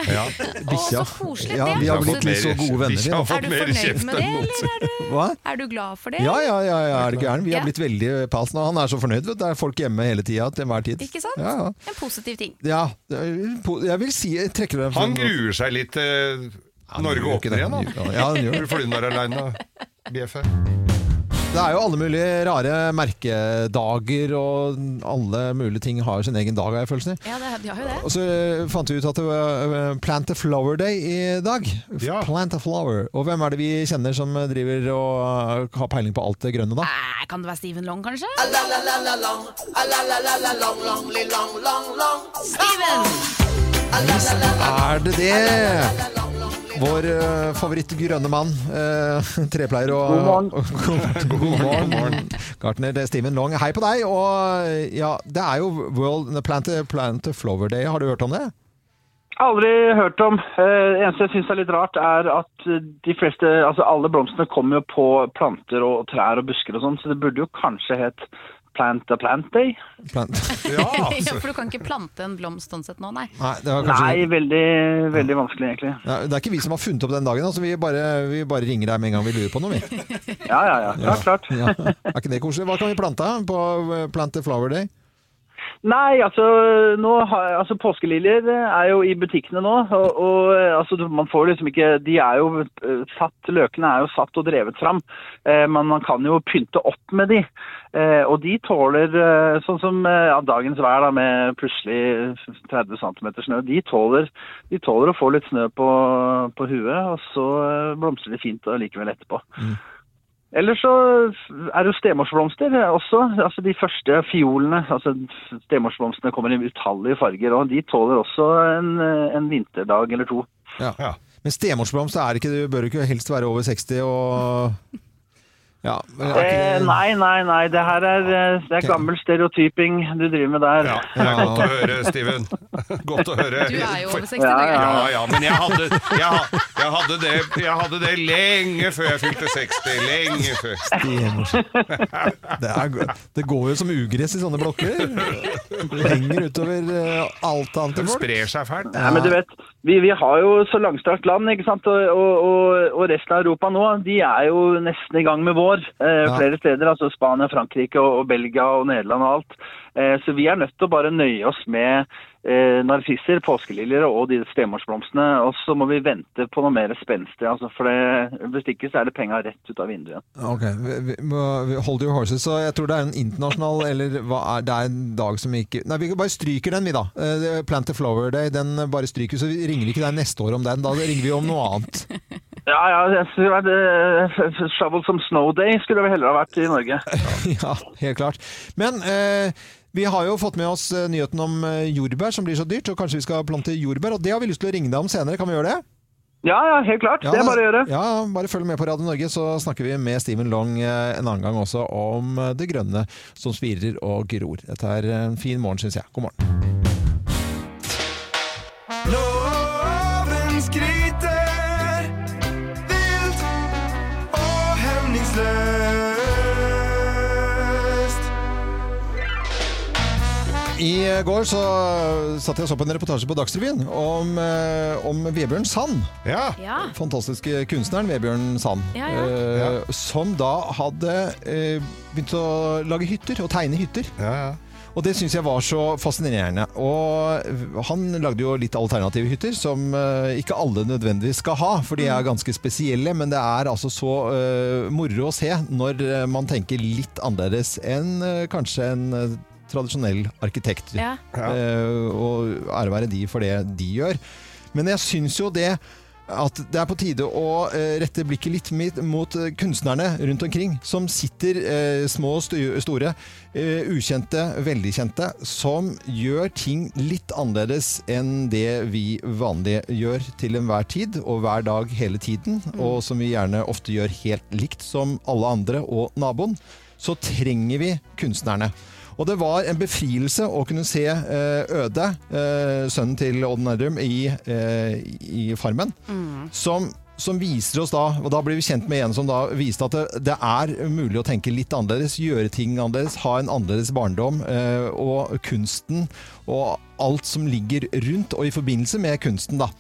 Ja. Bikkja. Å, så koselig. Ja, vi har blitt litt så gode venner. Er du fornøyd med det, eller er du, Hva? er du glad for det? Ja, ja, ja, ja, er du gæren? Vi har blitt veldig pass nå. Han er så fornøyd, vet. Det er folk hjemme hele tida til enhver tid. Ikke sant? Ja, ja. En positiv ting. Ja, det jeg vil si jeg trekker det Han gruer seg litt til Norge åpner igjen, da. Ja, han gjør det. Blir er aleine, bjeffe. Det er jo alle mulige rare merkedager, og alle mulige ting har sin egen dag, har jeg følelsen i. Ja, det, de har jo det. Og så fant vi ut at det var eh, Plant a Flower Day i dag. Plant a Flower. Og hvem er det vi kjenner som driver og eh, har peiling på alt det grønne, da? Eh, Kan det være Steven Long, kanskje? Er det det? Vår eh, favoritt-grønne mann, eh, trepleier og God morgen. og- God morgen. Gartner det er Steven Long. Hei på deg. Og ja, det er jo World Plant Plant Flower Day. Har du hørt om det? Aldri hørt om. Eh, eneste jeg syns er litt rart, er at eh, de fleste, altså alle blomstene kommer jo på planter og trær og busker og sånn, så det burde jo kanskje het Plant a Plant Day. Plant. Ja, For du kan ikke plante en blomst sånn sett nå, nei. Nei, det var kanskje... Nei, veldig, veldig vanskelig egentlig. Ja, det er ikke vi som har funnet opp den dagen. Altså, vi, bare, vi bare ringer deg med en gang vi lurer på noe. Vi. Ja, ja, ja. Klart, klart. Ja. Er ikke det koselig? Hva kan vi plante på eh, Plant a Flower Day? Nei, altså, nå altså påskeliljer er jo i butikkene nå, og, og altså, man får liksom ikke, de er jo eh, satt, løkene er jo satt og drevet fram, eh, men man kan jo pynte opp med de, eh, og de tåler, eh, sånn som eh, ja, dagens vær da, med plutselig 30 cm snø, de tåler, de tåler å få litt snø på, på huet, og så blomstrer de fint og likevel etterpå. Ellers så er det jo stemorsblomster også. Altså de første fiolene. altså Stemorsblomstene kommer i utallige farger, og de tåler også en, en vinterdag eller to. Ja. Men stemorsblomst er ikke, du bør ikke helst være over 60 og ja, er ikke Eh, nei, nei, nei. Det her er, eh, det er gammel stereotyping du driver med der. Ja, det er godt å høre, Steven. Godt å høre. Du er jo over 60 år. Ja, ja. ja, men jeg hadde, jeg, jeg, hadde det, jeg hadde det lenge før jeg fylte 60. Lenge før. Det, er, det går jo som ugress i sånne blokker. Det henger utover eh, alt annet enn folk. Det sprer seg fælt. Ja, men du vet, vi, vi har jo så langstrakt land, ikke sant? Og, og, og, resten av Europa nå, de er jo nesten i gang med vår. Eh, Ja. Flere steder, altså Spania, Frankrike og, og Belgia og Nederland og alt. Eh, så vi er nødt til å bare nøye oss med eh, narsisser, påskeliljer og de stemorsblomstene. Og så må vi vente på noe mer spenstig, altså, for det, hvis ikke så er det penga rett ut av vinduet. Ok, vi, vi, vi- hold your horses. Så jeg tror det er en internasjonal Eller er, det er en dag som ikke Nei, vi bare stryker den, vi, da. Eh, Plant the Flower Day. Den bare stryker, så vi ringer ikke deg neste år om den. Da ringer vi om noe annet. Ja, ja, jeg eh, Shovel som snow day skulle det vel heller ha vært i Norge. ja, helt klart. Men eh, vi har jo fått med oss eh, nyheten om eh, jordbær som blir så dyrt, og kanskje vi skal plante jordbær. Og det har vi lyst til å ringe deg om senere. Kan vi gjøre det? Ja, ja, helt klart. det er bare å gjøre. Ja, bare følg med på Radio Norge, så snakker vi med Steven Long eh, en annen gang også om det grønne som spirer og gror. Dette er en fin morgen, syns jeg. God morgen. I går så satt jeg og så på en reportasje på Dagsrevyen om, eh, om Vebjørn Sand. Ja. Fantastiske kunstneren Vebjørn Sand. Ja, ja. eh, Som da hadde eh, begynt å lage hytter, og tegne hytter. Ja, ja. Og det syns jeg var så fascinerende. Og han lagde jo litt alternative hytter, som eh, ikke alle nødvendigvis skal ha, for de er ganske spesielle. Men det er altså så uh, moro å se når man tenker litt annerledes enn uh, kanskje en tradisjonell arkitekt. Ja. Uh, og ære være de for det de gjør. Men jeg syns jo det at det er på tide å eh, rette blikket litt mitt mot eh, kunstnerne rundt omkring, som sitter, eh, små og store, eh, ukjente, veldig kjente, som gjør ting litt annerledes enn det vi vanlige gjør til enhver tid, og hver dag hele tiden, og som vi gjerne ofte gjør helt likt som alle andre og naboen, så trenger vi kunstnerne. Og det var en befrielse å kunne se eh, Øde, eh, sønnen til Odd Nerdrum, i, eh, i Farmen. Som, som viser oss da, og da blir vi kjent med en som da viste at det, det er mulig å tenke litt annerledes, gjøre ting annerledes, ha en annerledes barndom. Eh, og kunsten og alt som ligger rundt og i forbindelse med kunsten, da.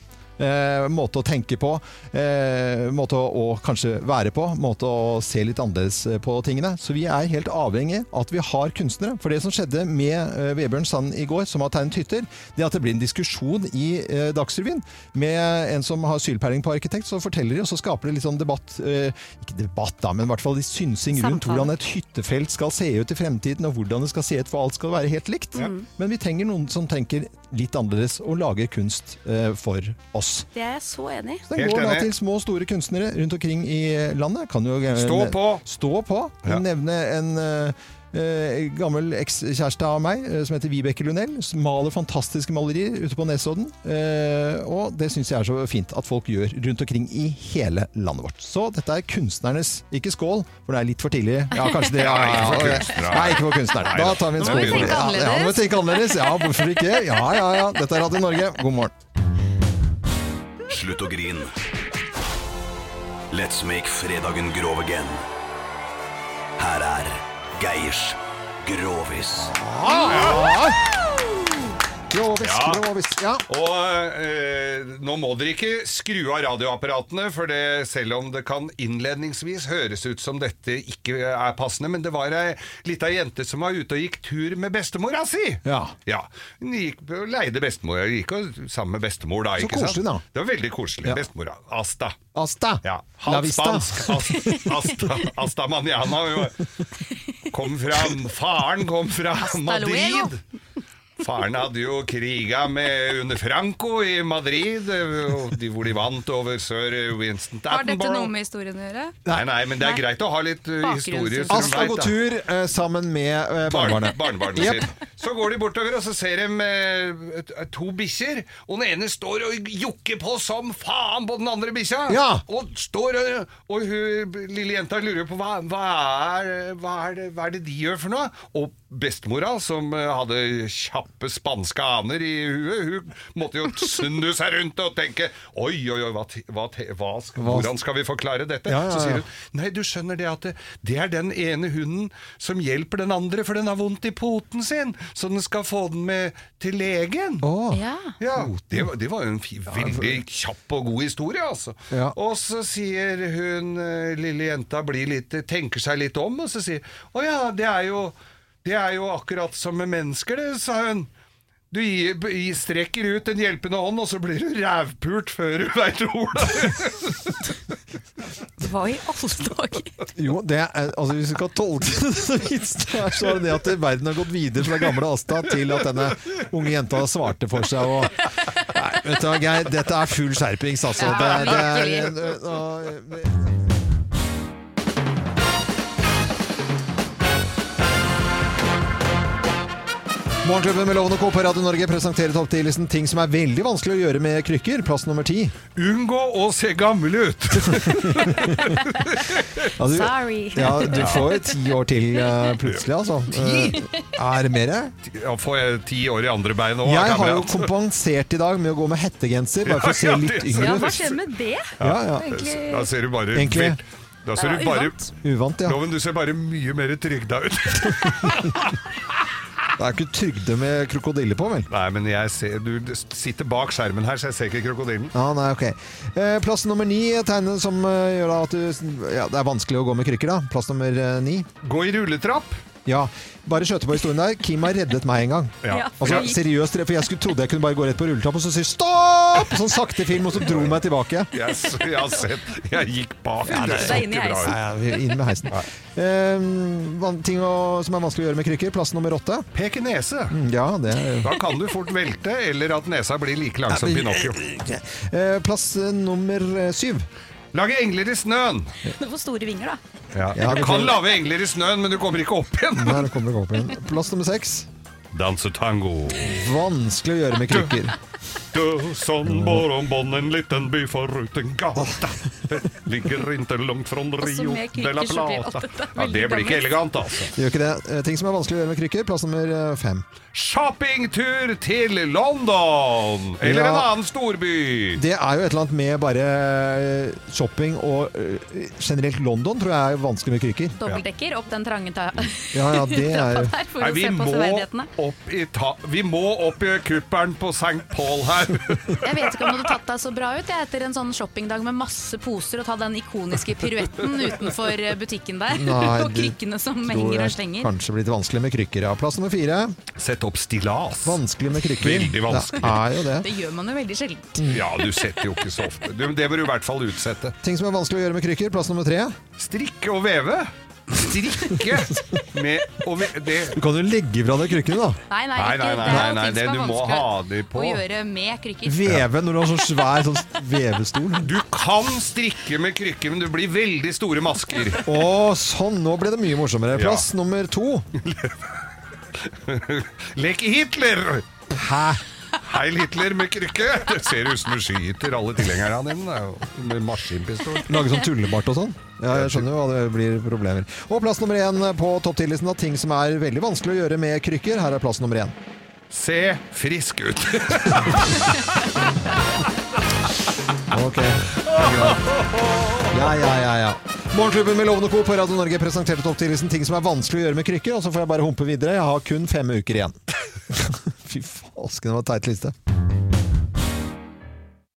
Eh, måte å tenke på, eh, måte å, å kanskje være på, måte å se litt annerledes eh, på tingene. Så vi er helt avhengig av at vi har kunstnere. For det som skjedde med eh, Vebjørn Sand i går, som har tegnet hytter, det at det blir en diskusjon i eh, Dagsrevyen med en som har sylpeiling på arkitekt, så forteller de, og så skaper det litt sånn debatt, eh, ikke debatt da, men i hvert fall litt synsing rundt hvordan et hyttefelt skal se ut i fremtiden, og hvordan det skal se ut, for alt skal være helt likt. Ja. Men vi trenger noen som tenker litt annerledes og lager kunst eh, for oss. Det er jeg så enig i. Så Den går da til små og store kunstnere rundt omkring i landet. Kan jo, eh, Stå på! Stå på. Ja. Nevne en eh, eh, gammel ekskjæreste av meg eh, som heter Vibeke Lunell. som Maler fantastiske malerier ute på Nesodden. Eh, og det syns jeg er så fint at folk gjør rundt omkring i hele landet vårt. Så dette er kunstnernes Ikke skål, for det er litt for tidlig. Ja, kanskje det. Ja, ja, ja, Ikke for ja. kunstnere. Nei, ikke for kunstnerne. Da tar vi en Nå må skål. vi tenke Ja, Ja, nå må vi tenke annerledes. Ja, hvorfor ikke? Ja, ja, ja. Dette er Radio Norge. God morgen. Slutt å grin. Let's make fredagen grov again. Her er Geirs Grovis. Grovis, Ja. grovis. Ja. Og eh, nå må dere ikke skru av radioapparatene, for det, selv om det kan innledningsvis høres ut som dette ikke er passende, men det var ei lita jente som var ute og gikk tur med bestemora si. Ja. Hun gikk og leide bestemora, gikk og, sammen med bestemor da. Så ikke koselig, da. Det var veldig koselig. Ja. Bestemora. Asta. Asta. Ja, La halvt vista. spansk. Asta, asta, asta Manana. Kom fra, faren kom fra luego. Madrid. Faren hadde jo kriga med under Franco i Madrid, hvor de vant over sir Winston Har dette noe med historien å gjøre? Nei, nei, men det er Nei. greit å ha litt uh, historie. så Asta går tur eh, sammen med eh, barnebarnet. barnebarnet Jep. sitt. Så går de bortover, og så ser de eh, to bikkjer. Og den ene står og jokker på som faen på den andre bikkja. Ja. Og står og, og hun, lille jenta lurer på hva, hva, er, hva, er det, hva er det de gjør for noe? Og bestemora, som hadde hadde kjappe spanske aner i huet, hun måtte jo snu seg rundt og tenke Oi, oi, oi, hva, hva, hva hvordan skal vi forklare dette? Ja, ja, Så sier hun Nei, du skjønner det at det, det er den ene hunden som hjelper den andre, for den har vondt i poten sin, så den skal få den med til legen. Ja. Ja, det, var- det var jo en fi, veldig kjapp og god historie, altså. Ja. Og så sier hun, eh, lille jenta, blir litt, tenker seg litt om, og så sier Å ja, det er jo, det er jo akkurat som med mennesker, det, sa hun. Du gir, strekker ut en hjelpende hånd, og så blir du rævpult før du veit ordet. Hva i alle dager? Jo, det er, altså hvis vi skal tolke det så så er det det at verden har gått videre fra gamle Asta til at denne unge jenta svarte for seg. Og, nei, vet du Geir, dette er full skjerpings, altså. Det, det, det Morgenklubben med Loven og Co. på Radio Norge presenterer topp 10-listen ting som er veldig vanskelig å gjøre med krykker. Plass nummer ti. Unngå å se gammel ut! Ja, du- Sorry. Ja, du får ti år til uh, plutselig, altså. Ti? Eh, Er det mer? Ja, får jeg ti år i andre bein òg? Jeg har jo kompensert i dag med å gå med hettegenser, bare for å se Ja, ja, litt yngre ut. Ja, hva skjer med det? Ja, ja. Egentlig- Da ser du bare Egentlig- Da ser Ja, du bare uvant. Uvant, ja. Loven, du ser bare mye mer trygda ut. Det er ikke trygde med krokodille på, vel? Nei, men jeg ser Du sitter bak skjermen her, så jeg ser ikke krokodillen. Ja, nei, ok. Eh, plass nummer ni, tegnet som eh, gjør at du Ja, det er vanskelig å gå med krykker, da. Plass nummer eh, ni. Gå i rulletrapp. Ja. Bare skjøte på historien der. Kim har reddet meg en gang. Ja. Altså, seriøst, for jeg skulle, trodde jeg kunne bare gå rett på rulletrapp, og så si stopp! Sånn sakte film, og så dro meg tilbake. Jeg, jeg har sett Jeg gikk bak. Ja, det er inn i ikke bra ut. Nei, ja, inn med heisen. Eh, van- ting å, som er vanskelig å gjøre med krykker. Plass nummer åtte. Peke nese. Mm, Ja, det er Da kan du fort velte, eller at nesa blir like lang som Pinocchio. Eh, Plass eh, nummer eh, syv. Lage engler i snøen. Du får store vinger, da. Ja, Ja, du kan lage engler i snøen, men du kommer ikke opp igjen. Der kommer ikke opp igjen. Plass nummer seks. Danse tango. Vanskelig å gjøre med krykker. Du som bor om bånd en liten by foruten gata ligger inte langt från Rio de la Plata Ja, det blir ikke elegant, altså. Det gjør ikke det. Eh, Ting som er vanskelig å gjøre med krykker. Plass nummer eh, fem. Shoppingtur til London! Eller en annen storby. Det er jo et eller annet med bare eh, shopping og generelt London tror jeg er vanskelig med krykker. Dobbeltdekker opp den trange ta Ja, ja, det er- Nei, vi må, opp i ta vi må opp i kuppelen på St. Paul her Jeg vet ikke om du hadde tatt deg så bra ut jeg, etter en sånn shoppingdag med masse poser og ta den ikoniske piruetten utenfor eh, butikken der. Nei, og krykkene som henger og slenger. Kanskje blitt vanskelig med krykker. Ja. Plass nummer fire. Sett opp stillas. Vanskelig med krykker. Veldig vanskelig. Det er jo det. Det gjør man jo veldig sjelden. Ja, du setter jo ikke så ofte. Det bør du i hvert fall utsette. Ting som er vanskelig å gjøre med krykker. Plass nummer tre. Strikke og veve. Strikke med og ve det Du kan jo legge fra deg krykkene, da. Nei, nei, Nei, ikke nei, nei, det er nei, jo nei, ting det- som er du må vanskelig ha de på. å gjøre med krykker. Veve når du har sånn svær sånn vevestol. Du kan strikke med krykker, men du blir veldig store masker. Å, sånn! Nå ble det mye morsommere. Ja. Plass nummer to. Lek Hitler! Hæ? Heil Hitler med krykke! Det ser ut som du skyter alle tilhengerne er med maskinpistol. Lage sånn tullebart og sånn? Ja, jeg skjønner jo hva det blir problemer. Og plass nummer én på topptillitsen 10-listen av ting som er veldig vanskelig å gjøre med krykker. Her er plass nummer én. Se frisk ut! Ok. Ja, ja, ja, ja. Morgenklubben med Lovende Co. på Radio Norge presenterte topptillitsen ting som er vanskelig å gjøre med krykker. Og så får jeg bare humpe videre. Jeg har kun fem uker igjen. Fy fasken, det var teit liste.